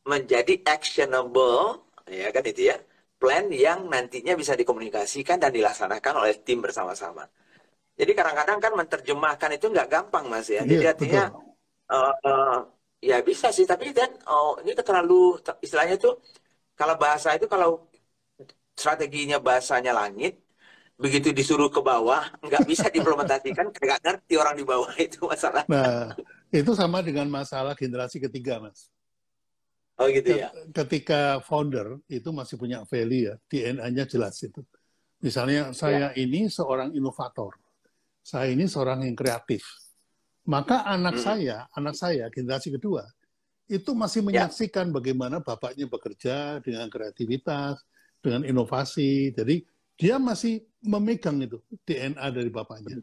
menjadi actionable, ya kan itu ya, plan yang nantinya bisa dikomunikasikan dan dilaksanakan oleh tim bersama-sama. Jadi kadang-kadang kan menerjemahkan itu nggak gampang mas ya. Jadi iya, artinya uh, uh, ya bisa sih, tapi dan oh ini terlalu istilahnya itu kalau bahasa itu kalau strateginya bahasanya langit, begitu disuruh ke bawah nggak bisa diimplementasikan [LAUGHS] nggak ngerti orang di bawah [LAUGHS] itu masalah. Nah itu sama dengan masalah generasi ketiga mas. Oh gitu ya. Ketika founder itu masih punya value ya DNA-nya jelas itu. Misalnya saya ya. ini seorang inovator saya ini seorang yang kreatif maka anak hmm. saya anak saya generasi kedua itu masih ya. menyaksikan ya. bagaimana bapaknya bekerja dengan kreativitas dengan inovasi jadi dia masih memegang itu DNA dari bapaknya.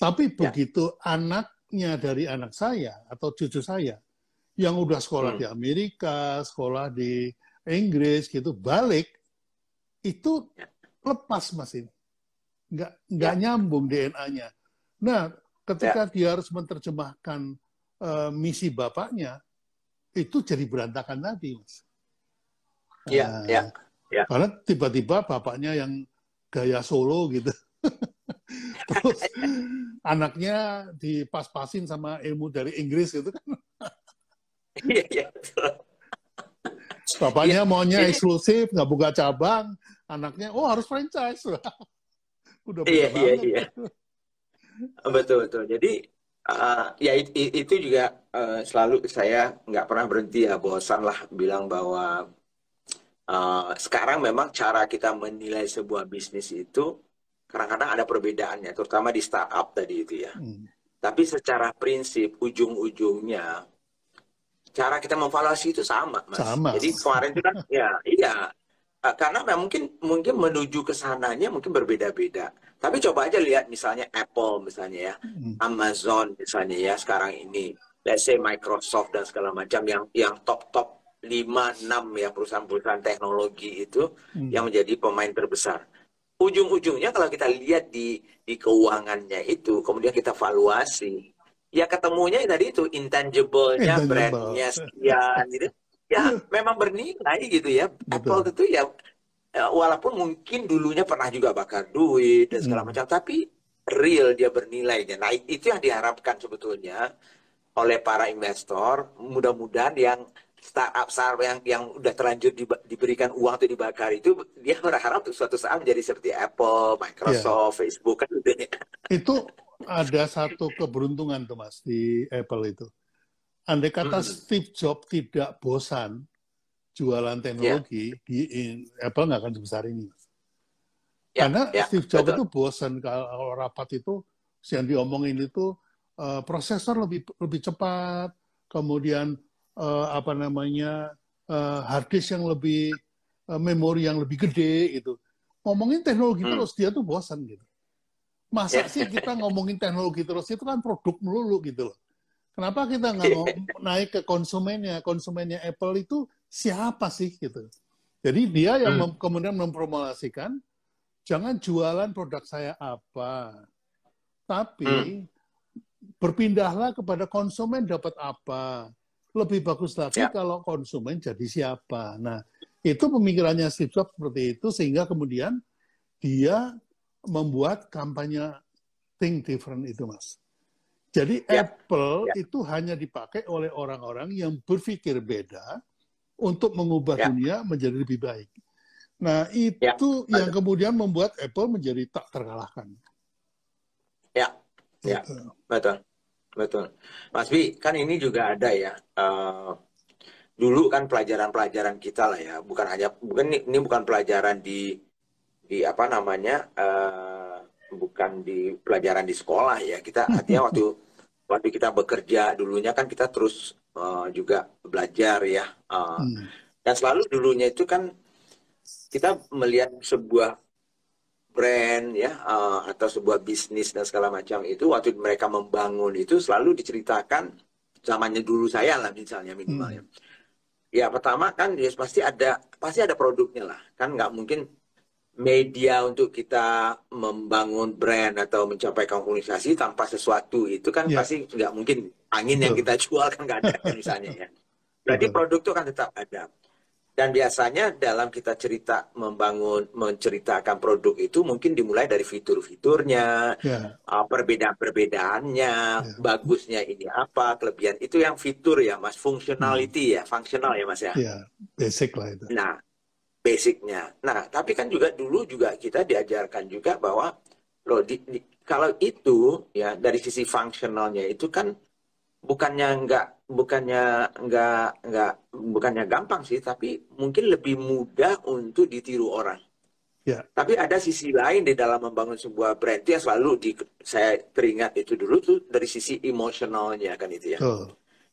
Tapi ya. begitu anaknya dari anak saya atau cucu saya yang udah sekolah hmm. di Amerika, sekolah di Inggris gitu, balik itu ya. lepas mas ini, nggak nggak ya. nyambung DNA-nya. Nah, ketika ya. dia harus menerjemahkan uh, misi bapaknya, itu jadi berantakan tadi mas. Iya, nah, ya. Ya. Karena tiba-tiba bapaknya yang gaya solo gitu. [LAUGHS] Terus anaknya dipas-pasin sama ilmu dari Inggris gitu kan. Iya, iya. Bapaknya ya, maunya eksklusif, nggak buka cabang. Anaknya, oh harus franchise. [LAUGHS] Udah iya, iya, iya. [LAUGHS] betul, betul. Jadi, uh, ya itu, itu juga uh, selalu saya nggak pernah berhenti ya, bosan lah bilang bahwa uh, sekarang memang cara kita menilai sebuah bisnis itu kadang-kadang ada perbedaannya, terutama di startup tadi itu ya. Hmm. Tapi secara prinsip ujung-ujungnya cara kita memvaluasi itu sama, mas. Sama. Jadi kemarin itu kan, ya iya, karena mungkin mungkin menuju ke sananya mungkin berbeda-beda. Tapi coba aja lihat misalnya Apple misalnya ya, hmm. Amazon misalnya ya sekarang ini, let's say Microsoft dan segala macam yang yang top-top lima enam ya perusahaan-perusahaan teknologi itu hmm. yang menjadi pemain terbesar. Ujung-ujungnya kalau kita lihat di di keuangannya itu, kemudian kita valuasi, ya ketemunya tadi itu intangible-nya, brand-nya sekian gitu. Ya memang bernilai gitu ya. Betul. Apple itu ya, ya walaupun mungkin dulunya pernah juga bakar duit dan segala hmm. macam, tapi real dia bernilainya. Nah itu yang diharapkan sebetulnya oleh para investor. Mudah-mudahan yang startup startup yang yang udah terlanjur di, diberikan uang atau dibakar itu dia berharap untuk suatu saat menjadi seperti Apple, Microsoft, yeah. Facebook kan gitu ya. Itu ada satu keberuntungan tuh mas di Apple itu. Andai kata hmm. Steve Jobs tidak bosan jualan teknologi yeah. di Apple nggak akan sebesar ini. Yeah, Karena yeah, Steve Jobs betul. itu bosan kalau rapat itu yang diomongin itu uh, prosesor lebih lebih cepat, kemudian uh, apa namanya uh, hard disk yang lebih uh, memori yang lebih gede gitu. Ngomongin teknologi hmm. terus dia tuh bosan gitu. Masa ya. sih kita [LAUGHS] ngomongin teknologi terus itu kan produk melulu gitu loh. Kenapa kita nggak mau naik ke konsumennya? Konsumennya Apple itu siapa sih gitu? Jadi dia yang hmm. mem kemudian mempromosikan jangan jualan produk saya apa, tapi hmm. berpindahlah kepada konsumen dapat apa. Lebih bagus lagi ya. kalau konsumen jadi siapa. Nah, itu pemikirannya Steve Jobs seperti itu sehingga kemudian dia membuat kampanye think different itu, Mas. Jadi ya. Apple ya. itu hanya dipakai oleh orang-orang yang berpikir beda untuk mengubah ya. dunia menjadi lebih baik. Nah, ya. itu ya. yang kemudian membuat Apple menjadi tak terkalahkan. Ya, ya, betul. Betul. Mas Bi, kan ini juga ada ya. Uh, dulu kan pelajaran-pelajaran kita lah ya, bukan hanya bukan ini, ini bukan pelajaran di di apa namanya uh, bukan di pelajaran di sekolah ya kita artinya waktu waktu kita bekerja dulunya kan kita terus uh, juga belajar ya uh, hmm. dan selalu dulunya itu kan kita melihat sebuah brand ya uh, atau sebuah bisnis dan segala macam itu waktu mereka membangun itu selalu diceritakan zamannya dulu saya lah misalnya minimalnya. Hmm. Ya pertama kan ya pasti ada pasti ada produknya lah kan nggak mungkin media untuk kita membangun brand atau mencapai komunikasi tanpa sesuatu itu kan yeah. pasti nggak mungkin angin Betul. yang kita jual kan nggak ada misalnya ya. [LAUGHS] Berarti Betul. produk itu kan tetap ada. Dan biasanya dalam kita cerita membangun menceritakan produk itu mungkin dimulai dari fitur-fiturnya, yeah. uh, perbedaan-perbedaannya, yeah. bagusnya ini apa, kelebihan itu yang fitur ya Mas, functionality hmm. ya, fungsional ya Mas ya. yeah. basic lah itu. Nah, basicnya. Nah, tapi kan juga dulu juga kita diajarkan juga bahwa loh di, di, kalau itu ya dari sisi fungsionalnya itu kan bukannya enggak bukannya enggak enggak bukannya gampang sih tapi mungkin lebih mudah untuk ditiru orang. Ya. Tapi ada sisi lain di dalam membangun sebuah brand itu yang selalu di, saya teringat itu dulu tuh dari sisi emosionalnya kan itu ya. Oh.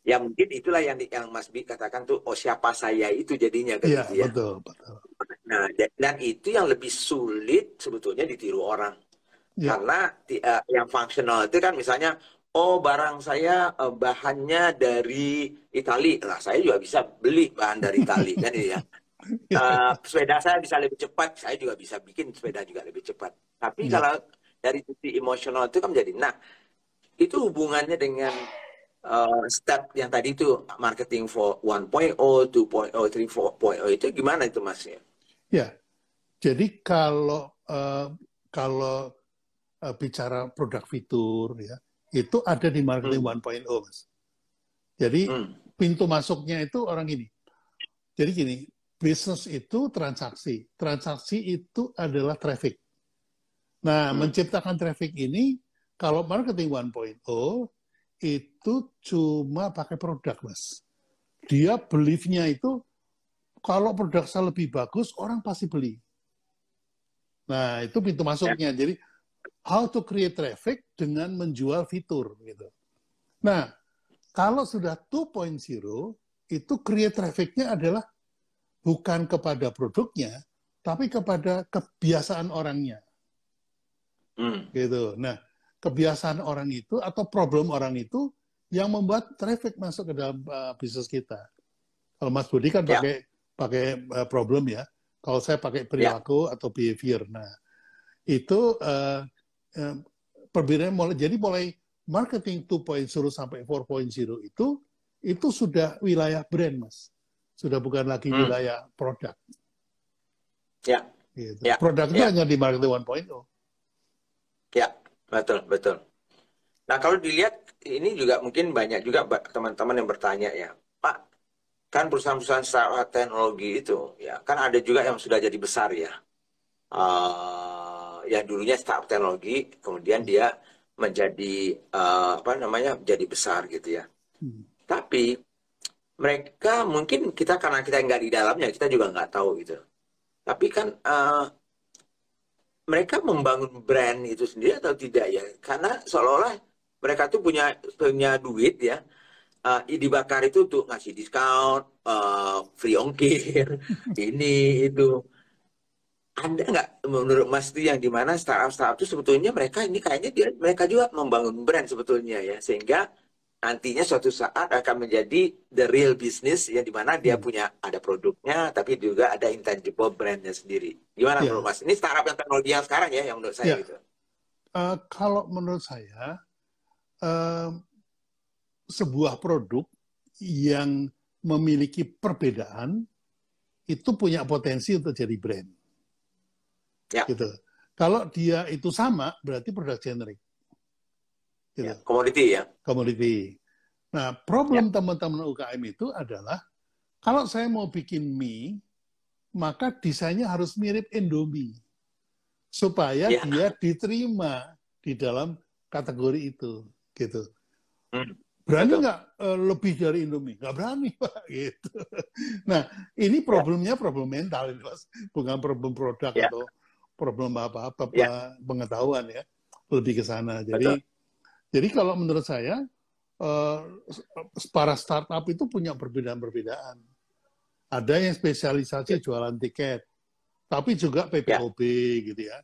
Ya mungkin itulah yang yang Mas Bi katakan tuh oh siapa saya itu jadinya kan ya, itu ya. Betul, betul. Nah dan itu yang lebih sulit sebetulnya ditiru orang. Ya. Karena uh, yang fungsional itu kan misalnya oh barang saya uh, bahannya dari Itali lah saya juga bisa beli bahan dari Itali kan ya uh, [LAUGHS] sepeda saya bisa lebih cepat saya juga bisa bikin sepeda juga lebih cepat tapi ya. kalau dari sisi emosional itu kan menjadi nah itu hubungannya dengan uh, step yang tadi itu marketing for 1.0, 2.0, 3.0 itu gimana itu mas ya? Ya, jadi kalau uh, kalau uh, bicara produk fitur ya itu ada di marketing hmm. 1.0 mas. Jadi hmm. pintu masuknya itu orang ini. Jadi gini, bisnis itu transaksi, transaksi itu adalah traffic. Nah, hmm. menciptakan traffic ini kalau marketing 1.0 itu cuma pakai produk mas. Dia beliefnya itu kalau produk saya lebih bagus orang pasti beli. Nah, itu pintu masuknya. Ya. Jadi how to create traffic dengan menjual fitur gitu. Nah, kalau sudah 2.0 itu create trafficnya adalah bukan kepada produknya, tapi kepada kebiasaan orangnya. Hmm. Gitu. Nah, kebiasaan orang itu atau problem orang itu yang membuat traffic masuk ke dalam uh, bisnis kita. Kalau Mas Budi kan ya. pakai pakai uh, problem ya. Kalau saya pakai perilaku ya. atau behavior. Nah, itu uh, Eh, perbedaan mulai jadi mulai marketing 2.0 sampai 4.0 itu itu sudah wilayah brand mas sudah bukan lagi hmm. wilayah produk ya gitu. ya produknya ya. hanya di marketing 1.0 ya betul betul nah kalau dilihat ini juga mungkin banyak juga teman-teman yang bertanya ya pak kan perusahaan-perusahaan startup teknologi itu ya kan ada juga yang sudah jadi besar ya uh, yang dulunya startup teknologi, kemudian dia menjadi uh, apa namanya menjadi besar gitu ya. Hmm. Tapi mereka mungkin kita karena kita nggak di dalamnya kita juga nggak tahu gitu. Tapi kan uh, mereka membangun brand itu sendiri atau tidak ya? Karena seolah-olah mereka tuh punya punya duit ya. Uh, dibakar itu untuk ngasih diskon, uh, free ongkir, [LAUGHS] ini itu ada nggak menurut Mas itu yang di mana startup startup itu sebetulnya mereka ini kayaknya dia mereka juga membangun brand sebetulnya ya sehingga nantinya suatu saat akan menjadi the real business yang di mana dia hmm. punya ada produknya tapi juga ada intangible brandnya sendiri gimana yeah. menurut Mas ini startup yang teknologi yang sekarang ya yang menurut saya yeah. gitu uh, kalau menurut saya uh, sebuah produk yang memiliki perbedaan itu punya potensi untuk jadi brand Ya. Gitu. Kalau dia itu sama, berarti produk generik. Gitu. Ya, komoditi ya. Komoditi. Nah, problem ya. teman-teman UKM itu adalah kalau saya mau bikin mie, maka desainnya harus mirip Indomie supaya ya. dia diterima di dalam kategori itu, gitu. Hmm. Berani nggak uh, lebih dari Indomie? Nggak berani, [LAUGHS] Pak. Gitu. Nah, ini ya. problemnya ya. problem mental, bukan problem produk ya. atau problem apa-apa Ya. pengetahuan ya, lebih ke sana. Jadi jadi kalau menurut saya eh, para startup itu punya perbedaan-perbedaan. Ada yang spesialisasi jualan tiket, tapi juga PPOB gitu ya.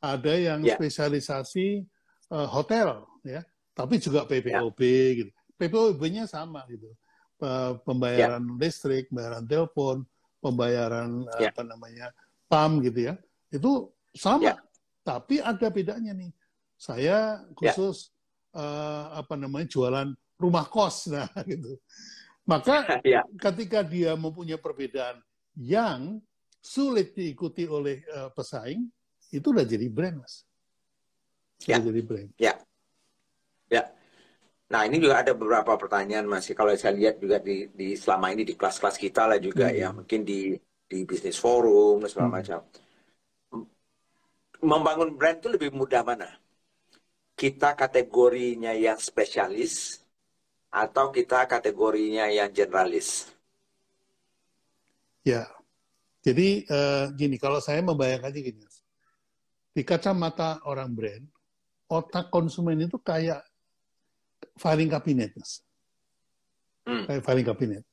Ada yang Ya. spesialisasi eh, hotel ya, tapi juga PPOB gitu. PPOB-nya sama gitu. Pe- Pembayaran listrik, pembayaran telepon, pembayaran Ya. apa namanya PAM gitu ya. Itu sama, Ya. tapi ada bedanya nih. Saya khusus eh, apa namanya jualan rumah kos, [LAUGHS] nah gitu. Maka [LAUGHS] Ya. ketika dia mempunyai perbedaan yang sulit diikuti oleh eh, pesaing, itu udah jadi brand, mas. Ya. Udah jadi brand. Ya. Nah, ini juga ada beberapa pertanyaan Mas. Kalau saya lihat juga di, di selama ini di kelas-kelas kita lah juga Hmm. ya, mungkin di di bisnis forum dan segala Hmm. macam. Membangun brand itu lebih mudah mana? Kita kategorinya yang spesialis atau kita kategorinya yang generalis? Ya. Jadi eh, gini, kalau saya membayangkannya gini, di kacamata orang brand, otak konsumen itu kayak filing cabinet, Mas. Hmm. Kayak filing cabinet.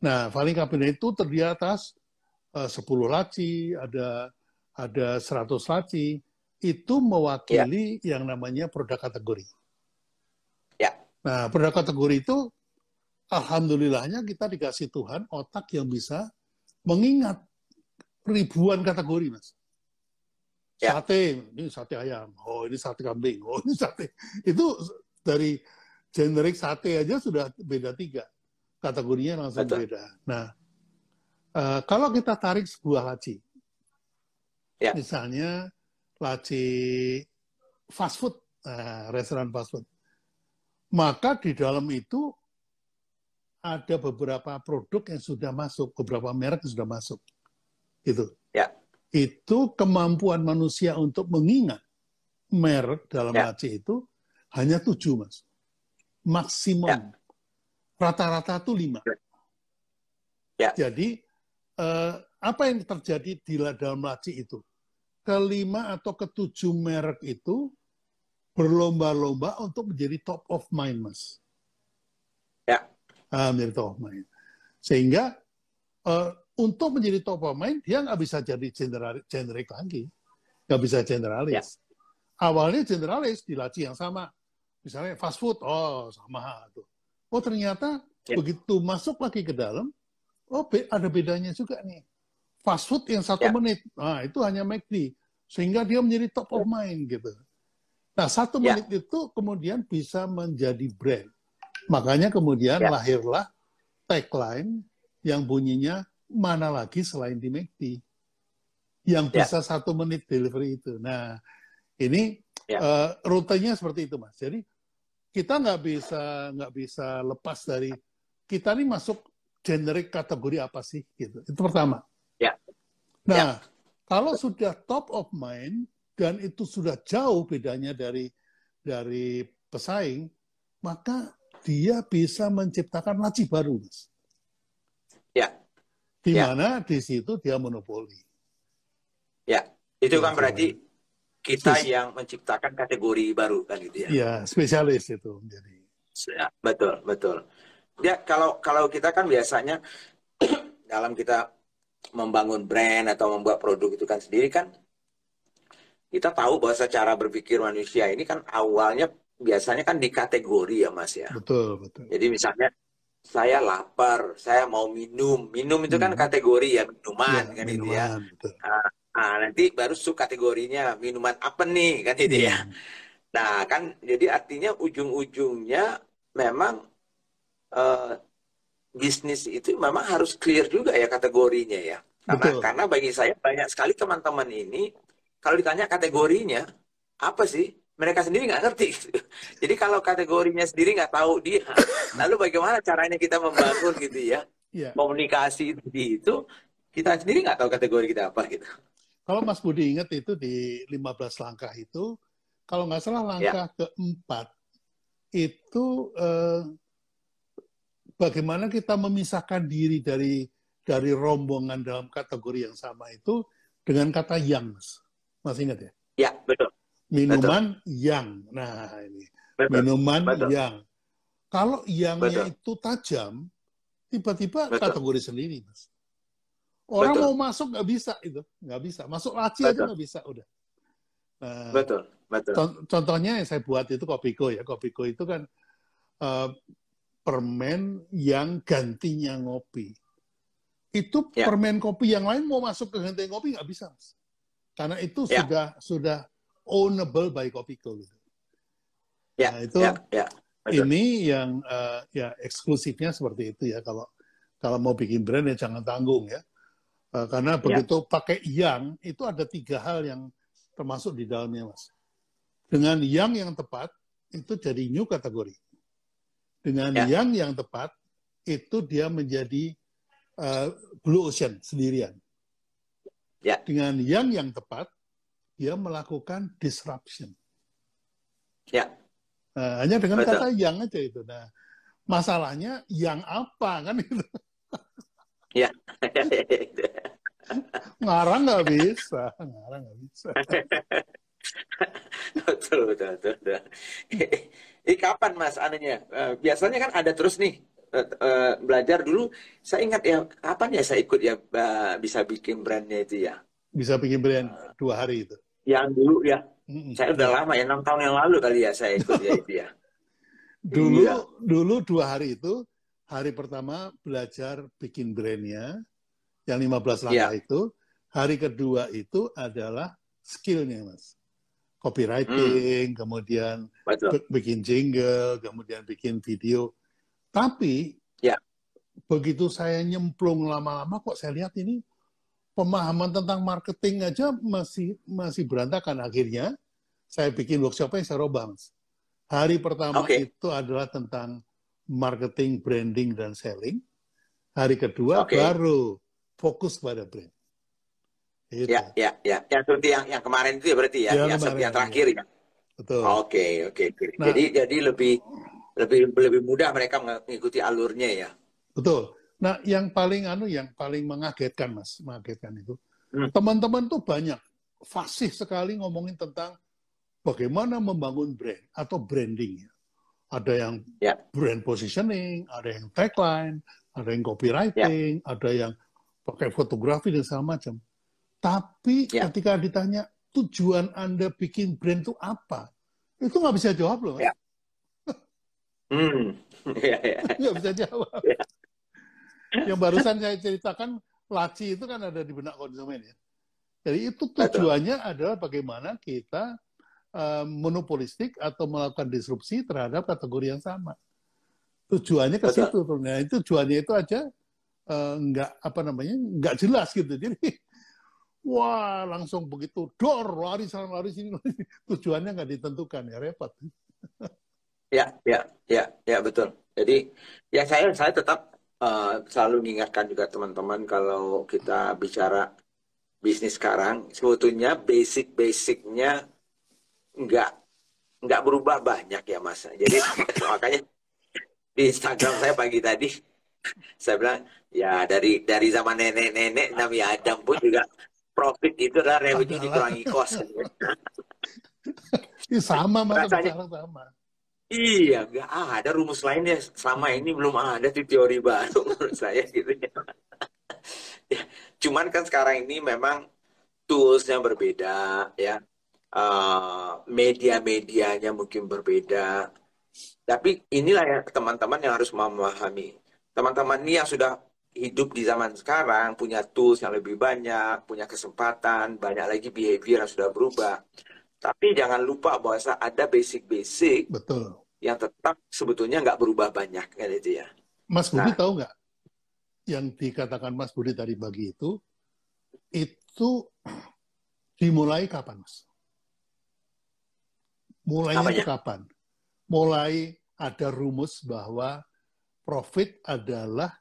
Nah, filing cabinet itu terdiri atas eh, 10 laci, ada ada 100 laci, itu mewakili yang namanya produk kategori. Ya. Nah, produk kategori itu alhamdulillahnya kita dikasih Tuhan otak yang bisa mengingat ribuan kategori, Mas. Ya. Sate, ini sate ayam. Oh, ini sate kambing. Oh, ini sate. Itu dari generik sate aja sudah beda tiga. Kategorinya langsung Betul. beda. Nah, eh, kalau kita tarik sebuah laci, Ya. misalnya laci fast food, eh, restoran fast food, maka di dalam itu ada beberapa produk yang sudah masuk, beberapa merek yang sudah masuk. Gitu. Ya. Itu kemampuan manusia untuk mengingat merek dalam Ya. laci itu hanya tujuh, Mas. Maksimum. Ya. Rata-rata itu lima. Ya. Jadi, eh, apa yang terjadi di la- dalam laci itu? Kelima atau ketujuh merek itu berlomba-lomba untuk menjadi top of mind, Mas. Ya. Ah, menjadi top of mind. Sehingga eh, untuk menjadi top of mind, dia nggak bisa jadi general, generik lagi. Nggak bisa generalis. Awalnya generalis di laci yang sama. Misalnya fast food, oh sama. Tuh. Oh ternyata Ya. begitu masuk lagi ke dalam, oh be- ada bedanya juga nih. Fast food yang satu Ya. menit, nah itu hanya McD. Sehingga dia menjadi top of mind gitu. Nah satu Ya. menit itu kemudian bisa menjadi brand. Makanya kemudian Ya. lahirlah tagline yang bunyinya mana lagi selain di McD yang Ya. bisa satu menit delivery itu. Nah ini Ya. eh, rutenya seperti itu mas. Jadi kita nggak bisa nggak bisa lepas dari kita ini masuk generik kategori apa sih gitu. Itu pertama. Ya. Nah kalau sudah top of mind dan itu sudah jauh bedanya dari dari pesaing, maka dia bisa menciptakan laci baru, mas. Ya. Di Ya. mana di situ dia monopoli. Ya, itu Ya, kan berarti kita yang menciptakan kategori baru kan gitu ya. Ya, spesialis itu menjadi. Ya, betul, betul. Ya, kalau kalau kita kan biasanya [CLEARS THROAT] dalam kita membangun brand atau membuat produk itu kan sendiri kan kita tahu bahwa secara berpikir manusia ini kan awalnya biasanya kan di kategori ya Mas ya. Betul, betul. Jadi misalnya saya lapar, saya mau minum. Minum itu kan Hmm. kategori ya minuman Ya, kan gitu ya. minuman, betul. Nah, nanti baru subkategorinya minuman apa nih kan gitu ya. Hmm. Nah, kan jadi artinya ujung-ujungnya memang eh, bisnis itu memang harus clear juga ya kategorinya ya. Karena Betul. karena bagi saya banyak sekali teman-teman ini kalau ditanya kategorinya apa sih? Mereka sendiri nggak ngerti. gitu. [LAUGHS] Jadi kalau kategorinya sendiri nggak tahu dia, [COUGHS] lalu bagaimana caranya kita membangun gitu ya Ya. komunikasi itu di itu kita sendiri nggak tahu kategori kita apa gitu. Kalau Mas Budi ingat itu di 15 langkah itu, kalau nggak salah langkah keempat itu eh, bagaimana kita memisahkan diri dari dari rombongan dalam kategori yang sama itu dengan kata yang, Mas. Masih ingat ya? Ya, betul. Minuman betul. yang. Nah, ini. Betul. Minuman betul. yang. Kalau yangnya betul. itu tajam, tiba-tiba kategori sendiri, Mas. Orang betul. mau masuk nggak bisa itu, nggak bisa. Masuk laci betul. aja nggak bisa, udah. Nah, betul, betul. Contohnya yang saya buat itu Kopiko ya. Kopiko itu kan uh, permen yang gantinya ngopi. Itu ya. permen kopi yang lain mau masuk ke ganti ngopi nggak bisa, Mas. Karena itu ya. sudah sudah ownable by Kopiko gitu. Ya, nah, itu ya, ya. ini yang uh, ya eksklusifnya seperti itu ya kalau kalau mau bikin brand ya jangan tanggung ya. Uh, karena ya. begitu pakai yang itu ada tiga hal yang termasuk di dalamnya mas. Dengan yang yang tepat itu jadi new kategori dengan ya. yang yang tepat itu dia menjadi uh, blue ocean sendirian. Ya. Dengan yang yang tepat dia melakukan disruption. Ya. Nah, hanya dengan Betul. kata yang aja itu. Nah, masalahnya yang apa kan itu? Ya. [LAUGHS] ngarang nggak bisa, ngarang nggak bisa. [LAUGHS] [LAUGHS] betul, betul, betul. betul. Ini kapan mas anunya? Uh, biasanya kan ada terus nih uh, uh, belajar dulu. Saya ingat ya kapan ya saya ikut ya uh, bisa bikin brandnya itu ya. Bisa bikin brand dua hari itu. Yang dulu ya. Saya udah lama ya enam tahun yang lalu kali ya saya ikut ya itu ya. [LAUGHS] dulu iya. dulu dua hari itu hari pertama belajar bikin brandnya yang 15 langkah ya. itu. Hari kedua itu adalah skillnya mas copywriting, hmm. kemudian Betul. bikin jingle, kemudian bikin video. Tapi ya. begitu saya nyemplung lama-lama kok saya lihat ini pemahaman tentang marketing aja masih masih berantakan akhirnya saya bikin workshop yang saya robah mas. Hari pertama okay. itu adalah tentang marketing, branding dan selling. Hari kedua okay. baru fokus pada brand. Gitu. Ya, ya, ya. Yang seperti yang yang kemarin itu ya berarti ya, yang, yang seperti yang terakhir ya. Betul. Oke, oke. Nah, jadi jadi lebih lebih lebih mudah mereka mengikuti alurnya ya. Betul. Nah, yang paling anu yang paling mengagetkan Mas, mengagetkan itu. Hmm. Teman-teman tuh banyak fasih sekali ngomongin tentang bagaimana membangun brand atau branding ya. Ada yang ya. brand positioning, ada yang tagline, ada yang copywriting, ya. ada yang pakai fotografi dan segala macam. Tapi ya. ketika ditanya tujuan Anda bikin brand itu apa, itu nggak bisa jawab loh. Ya. [LAUGHS] hmm. ya, ya. Nggak bisa jawab. Ya. Yang barusan saya ceritakan, laci itu kan ada di benak konsumen ya. Jadi itu tujuannya Betul. adalah bagaimana kita uh, monopolistik atau melakukan disrupsi terhadap kategori yang sama. Tujuannya ke situ. Nah, itu tujuannya itu aja uh, nggak apa namanya nggak jelas gitu. Jadi wah langsung begitu. Dor lari sana lari sini [LAUGHS] tujuannya nggak ditentukan ya repot. [LAUGHS] Ya ya ya ya betul. Jadi ya saya saya tetap uh, selalu mengingatkan juga teman-teman kalau kita bicara bisnis sekarang sebetulnya basic basicnya nggak nggak berubah banyak ya mas. Jadi [LAUGHS] makanya di Instagram saya pagi tadi saya bilang ya dari dari zaman nenek-nenek Nabi Adam pun juga profit itu adalah revenue dikurangi cost. sama mas, Rasanya, sama. Iya, nggak ada rumus lainnya. Selama ini belum ada di teori baru [LAUGHS] menurut saya gitu ya. ya. Cuman kan sekarang ini memang toolsnya berbeda ya. Uh, media-medianya mungkin berbeda. Tapi inilah ya teman-teman yang harus memahami. Teman-teman ini yang sudah hidup di zaman sekarang punya tools yang lebih banyak, punya kesempatan, banyak lagi behavior yang sudah berubah. Tapi jangan lupa bahwa ada basic-basic betul yang tetap sebetulnya nggak berubah banyak kan itu ya. Mas Budi nah, tahu nggak yang dikatakan Mas Budi tadi bagi itu itu dimulai kapan Mas? Mulainya itu kapan? Mulai ada rumus bahwa profit adalah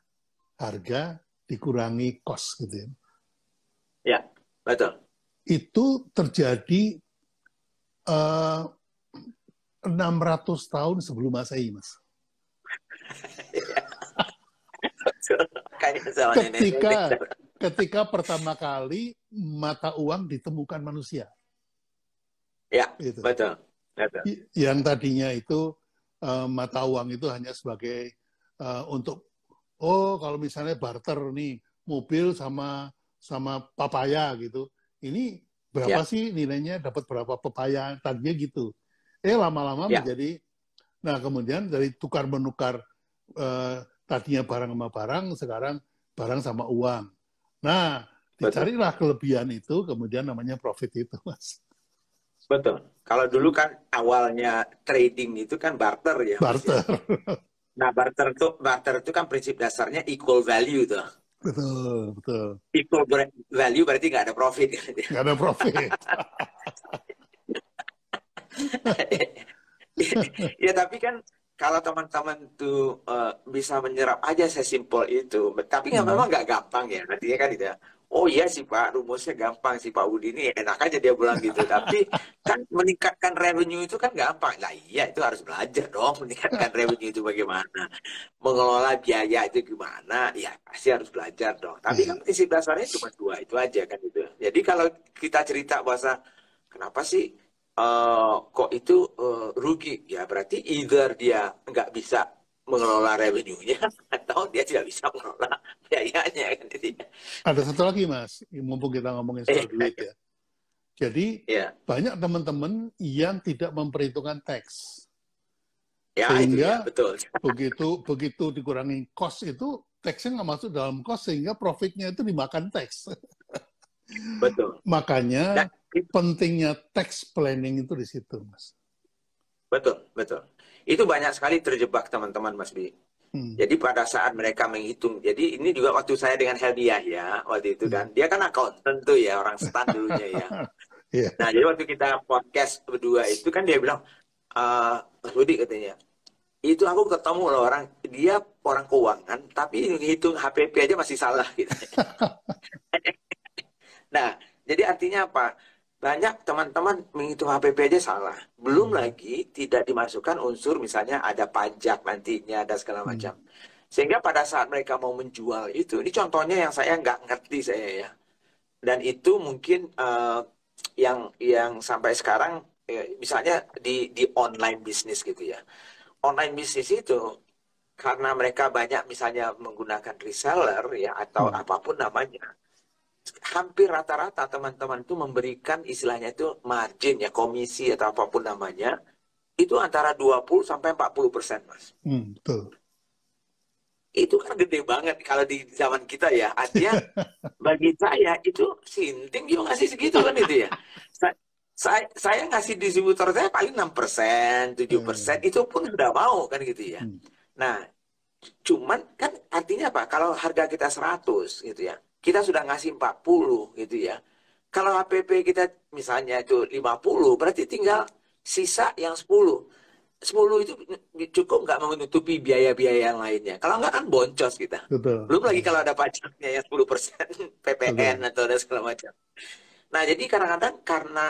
harga dikurangi kos gitu ya. Ya, betul. Itu terjadi uh, eh, 600 tahun sebelum Masehi, Mas. ketika ketika pertama kali mata uang ditemukan manusia. Ya, gitu. betul. betul. Yang tadinya itu uh, mata uang itu hanya sebagai uh, untuk oh kalau misalnya barter nih mobil sama sama papaya gitu. Ini berapa ya. sih nilainya dapat berapa papaya tadinya gitu. Eh lama-lama ya. menjadi nah kemudian dari tukar menukar uh, tadinya barang sama barang sekarang barang sama uang. Nah, dicarilah kelebihan itu kemudian namanya profit itu, Mas. Betul. Kalau dulu kan awalnya trading itu kan barter ya. Barter. [LAUGHS] Nah, barter itu barter itu kan prinsip dasarnya equal value tuh. Betul, betul. Equal value berarti nggak ada profit. [LAUGHS] Nggak ada profit. [LAUGHS] ya tapi kan kalau teman-teman tuh uh, bisa menyerap aja sesimpel itu, tapi hmm. memang nggak gampang ya, artinya kan itu ya oh iya sih Pak, rumusnya gampang sih Pak Budi ini enak aja dia bilang gitu. [LAUGHS] Tapi kan meningkatkan revenue itu kan gampang. Nah iya itu harus belajar dong meningkatkan revenue itu bagaimana. Mengelola biaya itu gimana, ya pasti harus belajar dong. Tapi kan prinsip dasarnya cuma dua itu aja kan itu. Jadi kalau kita cerita bahasa kenapa sih uh, kok itu uh, rugi, ya berarti either dia nggak bisa mengelola revenue-nya [LAUGHS] atau dia tidak bisa mengelola biayanya kan Ada satu lagi mas, mumpung kita ngomongin soal eh, duit ya. Jadi yeah. banyak teman-teman yang tidak memperhitungkan teks. Ya, sehingga ya, betul. [LAUGHS] begitu begitu dikurangi cost itu teksnya nggak masuk dalam cost sehingga profitnya itu dimakan teks. [LAUGHS] Betul. Makanya Dan, pentingnya tax planning itu di situ, Mas. Betul, betul. Itu banyak sekali terjebak teman-teman Mas Bi. Hmm. Jadi pada saat mereka menghitung, jadi ini juga waktu saya dengan Heldi ya waktu itu kan, hmm. dia kan akuntan tuh ya orang stan dulunya ya. [LAUGHS] yeah. Nah jadi waktu kita podcast berdua itu kan dia bilang, uh, Mas Budi katanya, itu aku ketemu loh orang dia orang keuangan tapi hitung HPP aja masih salah gitu. [LAUGHS] [LAUGHS] nah jadi artinya apa? Banyak teman-teman menghitung HPP aja salah. Belum hmm. lagi tidak dimasukkan unsur misalnya ada pajak nantinya ada segala hmm. macam. Sehingga pada saat mereka mau menjual itu, ini contohnya yang saya nggak ngerti saya ya. Dan itu mungkin uh, yang yang sampai sekarang ya, misalnya di di online bisnis gitu ya. Online bisnis itu karena mereka banyak misalnya menggunakan reseller ya atau hmm. apa pun namanya hampir rata-rata teman-teman itu memberikan istilahnya itu margin ya komisi atau apa pun namanya itu antara 20 sampai 40 persen mas. Hmm, betul. Itu kan gede banget kalau di zaman kita ya. Artinya [LAUGHS] bagi saya itu sinting juga ngasih segitu kan itu ya. Sa saya, saya ngasih distributor saya paling 6 persen, 7 persen, hmm. itu pun sudah mau kan gitu ya. Hmm. Nah, cuman kan artinya apa? Kalau harga kita 100 gitu ya, kita sudah ngasih 40 gitu ya. Kalau HPP kita misalnya itu 50, berarti tinggal sisa yang 10. 10 itu cukup nggak menutupi biaya-biaya yang lainnya. Kalau nggak kan boncos kita. Betul. Belum lagi kalau ada pajaknya yang 10% PPN [LAUGHS] Betul. atau ada segala macam. Nah jadi kadang-kadang karena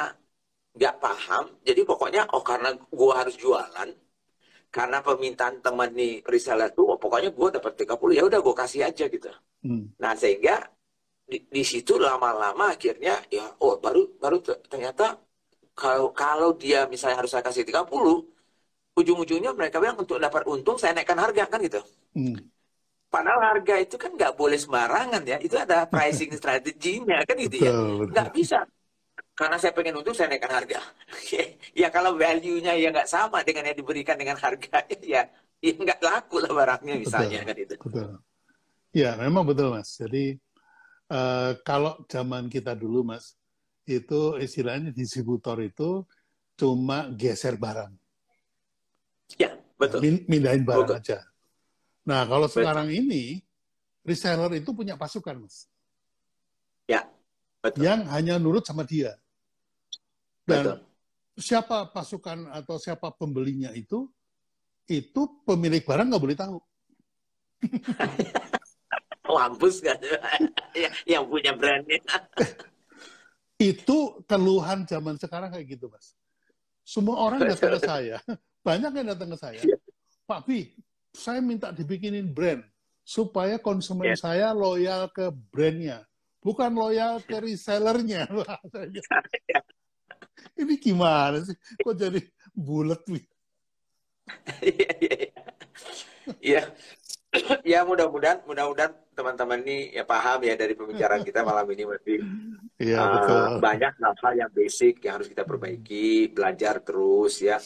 nggak paham, jadi pokoknya oh karena gua harus jualan, karena permintaan teman nih reseller tuh, oh, pokoknya gua dapat 30 ya udah gua kasih aja gitu. Hmm. Nah sehingga di, di situ lama-lama akhirnya ya oh baru baru ternyata kalau kalau dia misalnya harus saya kasih 30 ujung-ujungnya mereka bilang untuk dapat untung saya naikkan harga kan gitu. Hmm. Padahal harga itu kan nggak boleh sembarangan ya. Itu ada pricing [LAUGHS] strateginya kan gitu ya. Nggak bisa. Karena saya pengen untung saya naikkan harga. [LAUGHS] ya kalau value-nya ya nggak sama dengan yang diberikan dengan harga [LAUGHS] ya ya nggak laku lah barangnya misalnya betul, kan itu. Betul. Ya memang betul mas. Jadi Uh, kalau zaman kita dulu, Mas, itu istilahnya distributor itu cuma geser barang. Ya, betul. Mindahin barang betul. aja. Nah, kalau betul. sekarang ini, reseller itu punya pasukan, Mas. Ya, betul. Yang hanya nurut sama dia. Dan betul. siapa pasukan atau siapa pembelinya itu, itu pemilik barang nggak boleh tahu. [LAUGHS] Lampus kan [LAUGHS] yang punya brandnya. itu keluhan zaman sekarang kayak gitu, Mas. Semua orang datang ke saya, [LAUGHS] banyak yang datang ke saya. Iya. Pak Bi, saya minta dibikinin brand supaya konsumen yeah. saya loyal ke brandnya, bukan loyal ke resellernya. [LAUGHS] ini gimana sih? Kok jadi bulat nih? Iya, iya, iya. Iya. Ya mudah-mudahan mudah-mudahan teman-teman ini ya paham ya dari pembicaraan kita malam ini berarti Iya, uh, betul. banyak hal-hal yang basic yang harus kita perbaiki, belajar terus ya.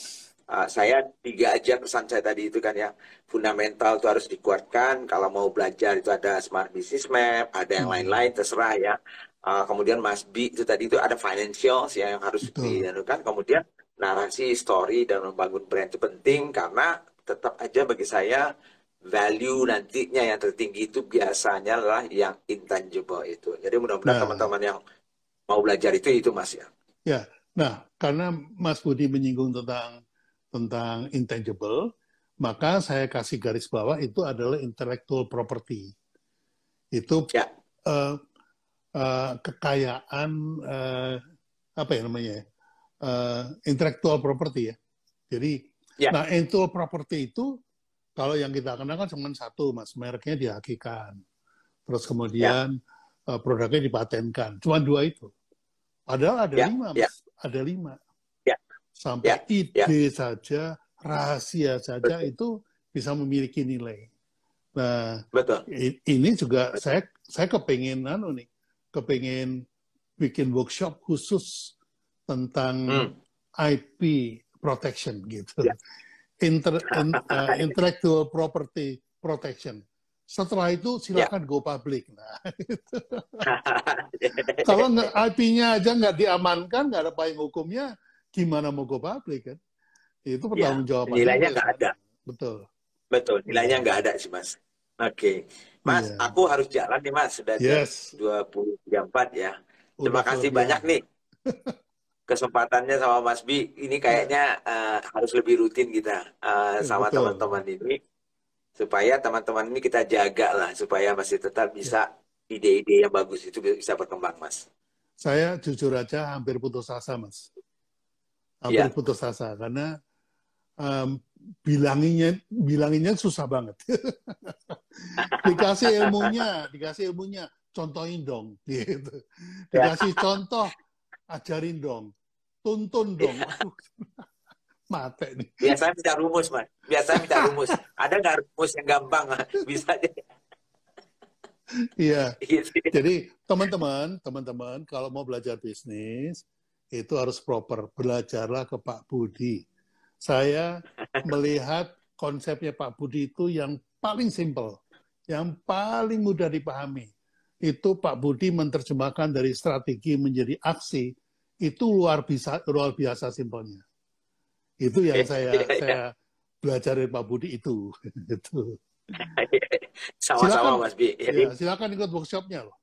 Uh, saya tiga aja pesan saya tadi itu kan ya fundamental itu harus dikuatkan. Kalau mau belajar itu ada smart business map, ada yang Hmm. lain-lain terserah ya. Uh, kemudian Mas B itu tadi itu ada financials ya yang harus dianukan. Kemudian narasi, story dan membangun brand itu penting karena tetap aja bagi saya value nantinya yang tertinggi itu biasanya adalah yang intangible itu. Jadi mudah-mudahan Nah. teman-teman yang mau belajar itu itu Mas ya. Ya, nah karena Mas Budi menyinggung tentang tentang intangible, maka saya kasih garis bawah itu adalah intellectual property. Itu Ya. eh, eh, kekayaan eh, apa ya namanya? ya? Eh, intellectual property ya. Jadi, Ya. nah intellectual property itu kalau yang kita kenal kan cuma satu, mas, mereknya dihakikan, terus kemudian eh, produknya dipatenkan, cuma dua itu. Padahal ada Ya, lima, ya. mas, ada lima. Ya. Sampai Ya, ide saja, rahasia saja itu bisa memiliki nilai. Nah, Betul. Ini juga saya saya kepengen anu nih kepengen bikin workshop khusus tentang Hmm. IP protection gitu Ya. Inter, [LAUGHS] in- uh, intellectual property protection setelah itu Ya. silakan go public nah [LAUGHS] [LAUGHS] kalau nggak IP-nya aja nggak diamankan nggak ada payung hukumnya gimana mau go public kan itu Ya, nilainya nggak ada. betul Betul. Nilainya nggak ada sih Mas. Oke. Mas, Iya. aku harus jalan nih Mas. Sudah jam yes 20.34 ya. Terima Udah kasih banyak nih kesempatannya sama Mas B. Ini kayaknya eh, harus lebih rutin kita Ya, sama teman-teman ini supaya teman-teman ini kita jaga lah supaya masih tetap bisa ide-ide yang bagus itu bisa berkembang Mas. saya jujur aja hampir putus asa mas hampir Iya. putus asa karena em, bilanginnya bilanginnya susah banget [LAUGHS] dikasih ilmunya dikasih ilmunya contohin dong gitu Ya. dikasih contoh ajarin dong tuntun dong Iya. Aduh, [LAUGHS] mate nih Biasanya minta rumus Mas. Biasanya minta [LAUGHS] rumus. Ada nggak rumus yang gampang? Bisa iya [LAUGHS] gitu. Jadi teman-teman, teman-teman kalau mau belajar bisnis itu harus proper. Belajarlah ke Pak Budi. Saya melihat konsepnya Pak Budi itu yang paling simpel, yang paling mudah dipahami. Itu Pak Budi menerjemahkan dari strategi menjadi aksi. Itu luar biasa luar biasa simpelnya. Itu yang saya Iya, [LAUGHS] iya. saya belajar dari Pak Budi itu. [LAUGHS] Gitu. Sama-sama Silakan. Mas Bi. Jadi Ya, silakan ikut workshopnya loh.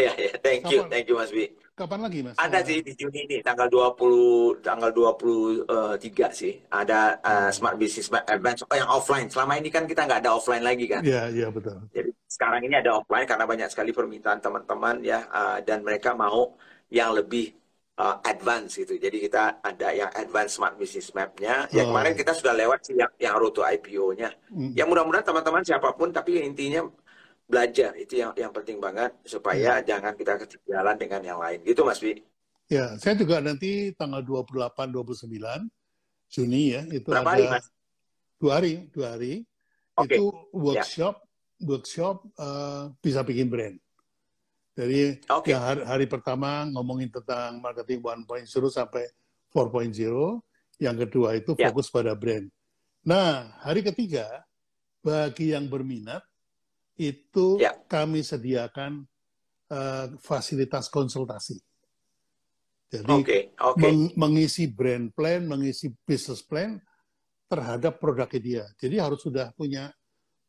ya, ya, thank you, Kapan? thank you Mas Bi. Kapan lagi mas? Ada sih di Juni ini tanggal 20 tanggal 23 sih. Ada uh, Smart Business Advance oh, yang offline. Selama ini kan kita nggak ada offline lagi kan. Iya, iya betul. Jadi sekarang ini ada offline karena banyak sekali permintaan teman-teman ya uh, dan mereka mau yang lebih uh, advance gitu. Jadi kita ada yang advance Smart Business Map-nya. Ya Oh. kemarin kita sudah lewat sih yang yang road to IPO-nya. Mm. Ya mudah-mudahan teman-teman siapa pun tapi intinya belajar itu yang yang penting banget supaya Iya. jangan kita ketinggalan dengan yang lain. Gitu Mas Bi. Ya, saya juga nanti tanggal 28 29 Juni ya, itu Berapa ada hari Mas? dua hari, dua hari. Oke. Itu workshop, workshop eh, bisa bikin brand. Jadi Oke. yang hari, hari pertama ngomongin tentang marketing 1.0 sampai 4.0, yang kedua itu Ya. fokus pada brand. Nah, hari ketiga bagi yang berminat itu Ya. kami sediakan eh, fasilitas konsultasi. Jadi Oke, oke. meng- mengisi brand plan, mengisi business plan terhadap produknya dia. Jadi harus sudah punya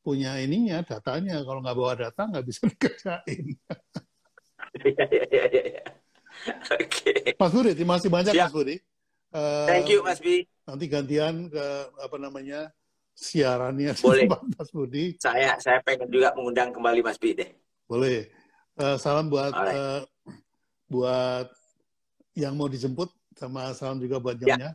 punya ininya datanya. Kalau nggak bawa data nggak bisa [LAUGHS] dikerjain. Iya, iya, iya. [LAUGHS] Oke. Mas Budi, terima kasih banyak Siap. Mas Budi. Eh, Thank you Mas Bi. Nanti gantian ke apa namanya siarannya [LAUGHS] Boleh. Mas Budi. Saya saya pengen juga mengundang kembali Mas Bi deh. Boleh. Eh, salam buat eh, buat yang mau dijemput sama salam juga buat Ya. jamnya.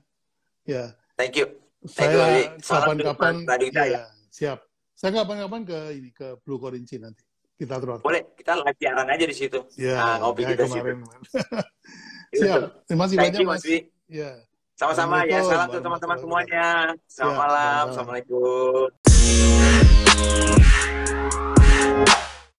Ya. Thank you. Thank. Saya kapan-kapan ya, siap. Saya kapan-kapan ke ini ke Blue Korinci nanti. Kita terus. Boleh, kita live siaran aja di situ. Ya, Ah, ngopi kayak kita situ. kemarin. [LAUGHS] Siap. Terima kasih banyak Mas Wi. Ya. Sama-sama ya. Salam tuh teman-teman semuanya. Selamat Siap, malam. selamat malam. Assalamualaikum.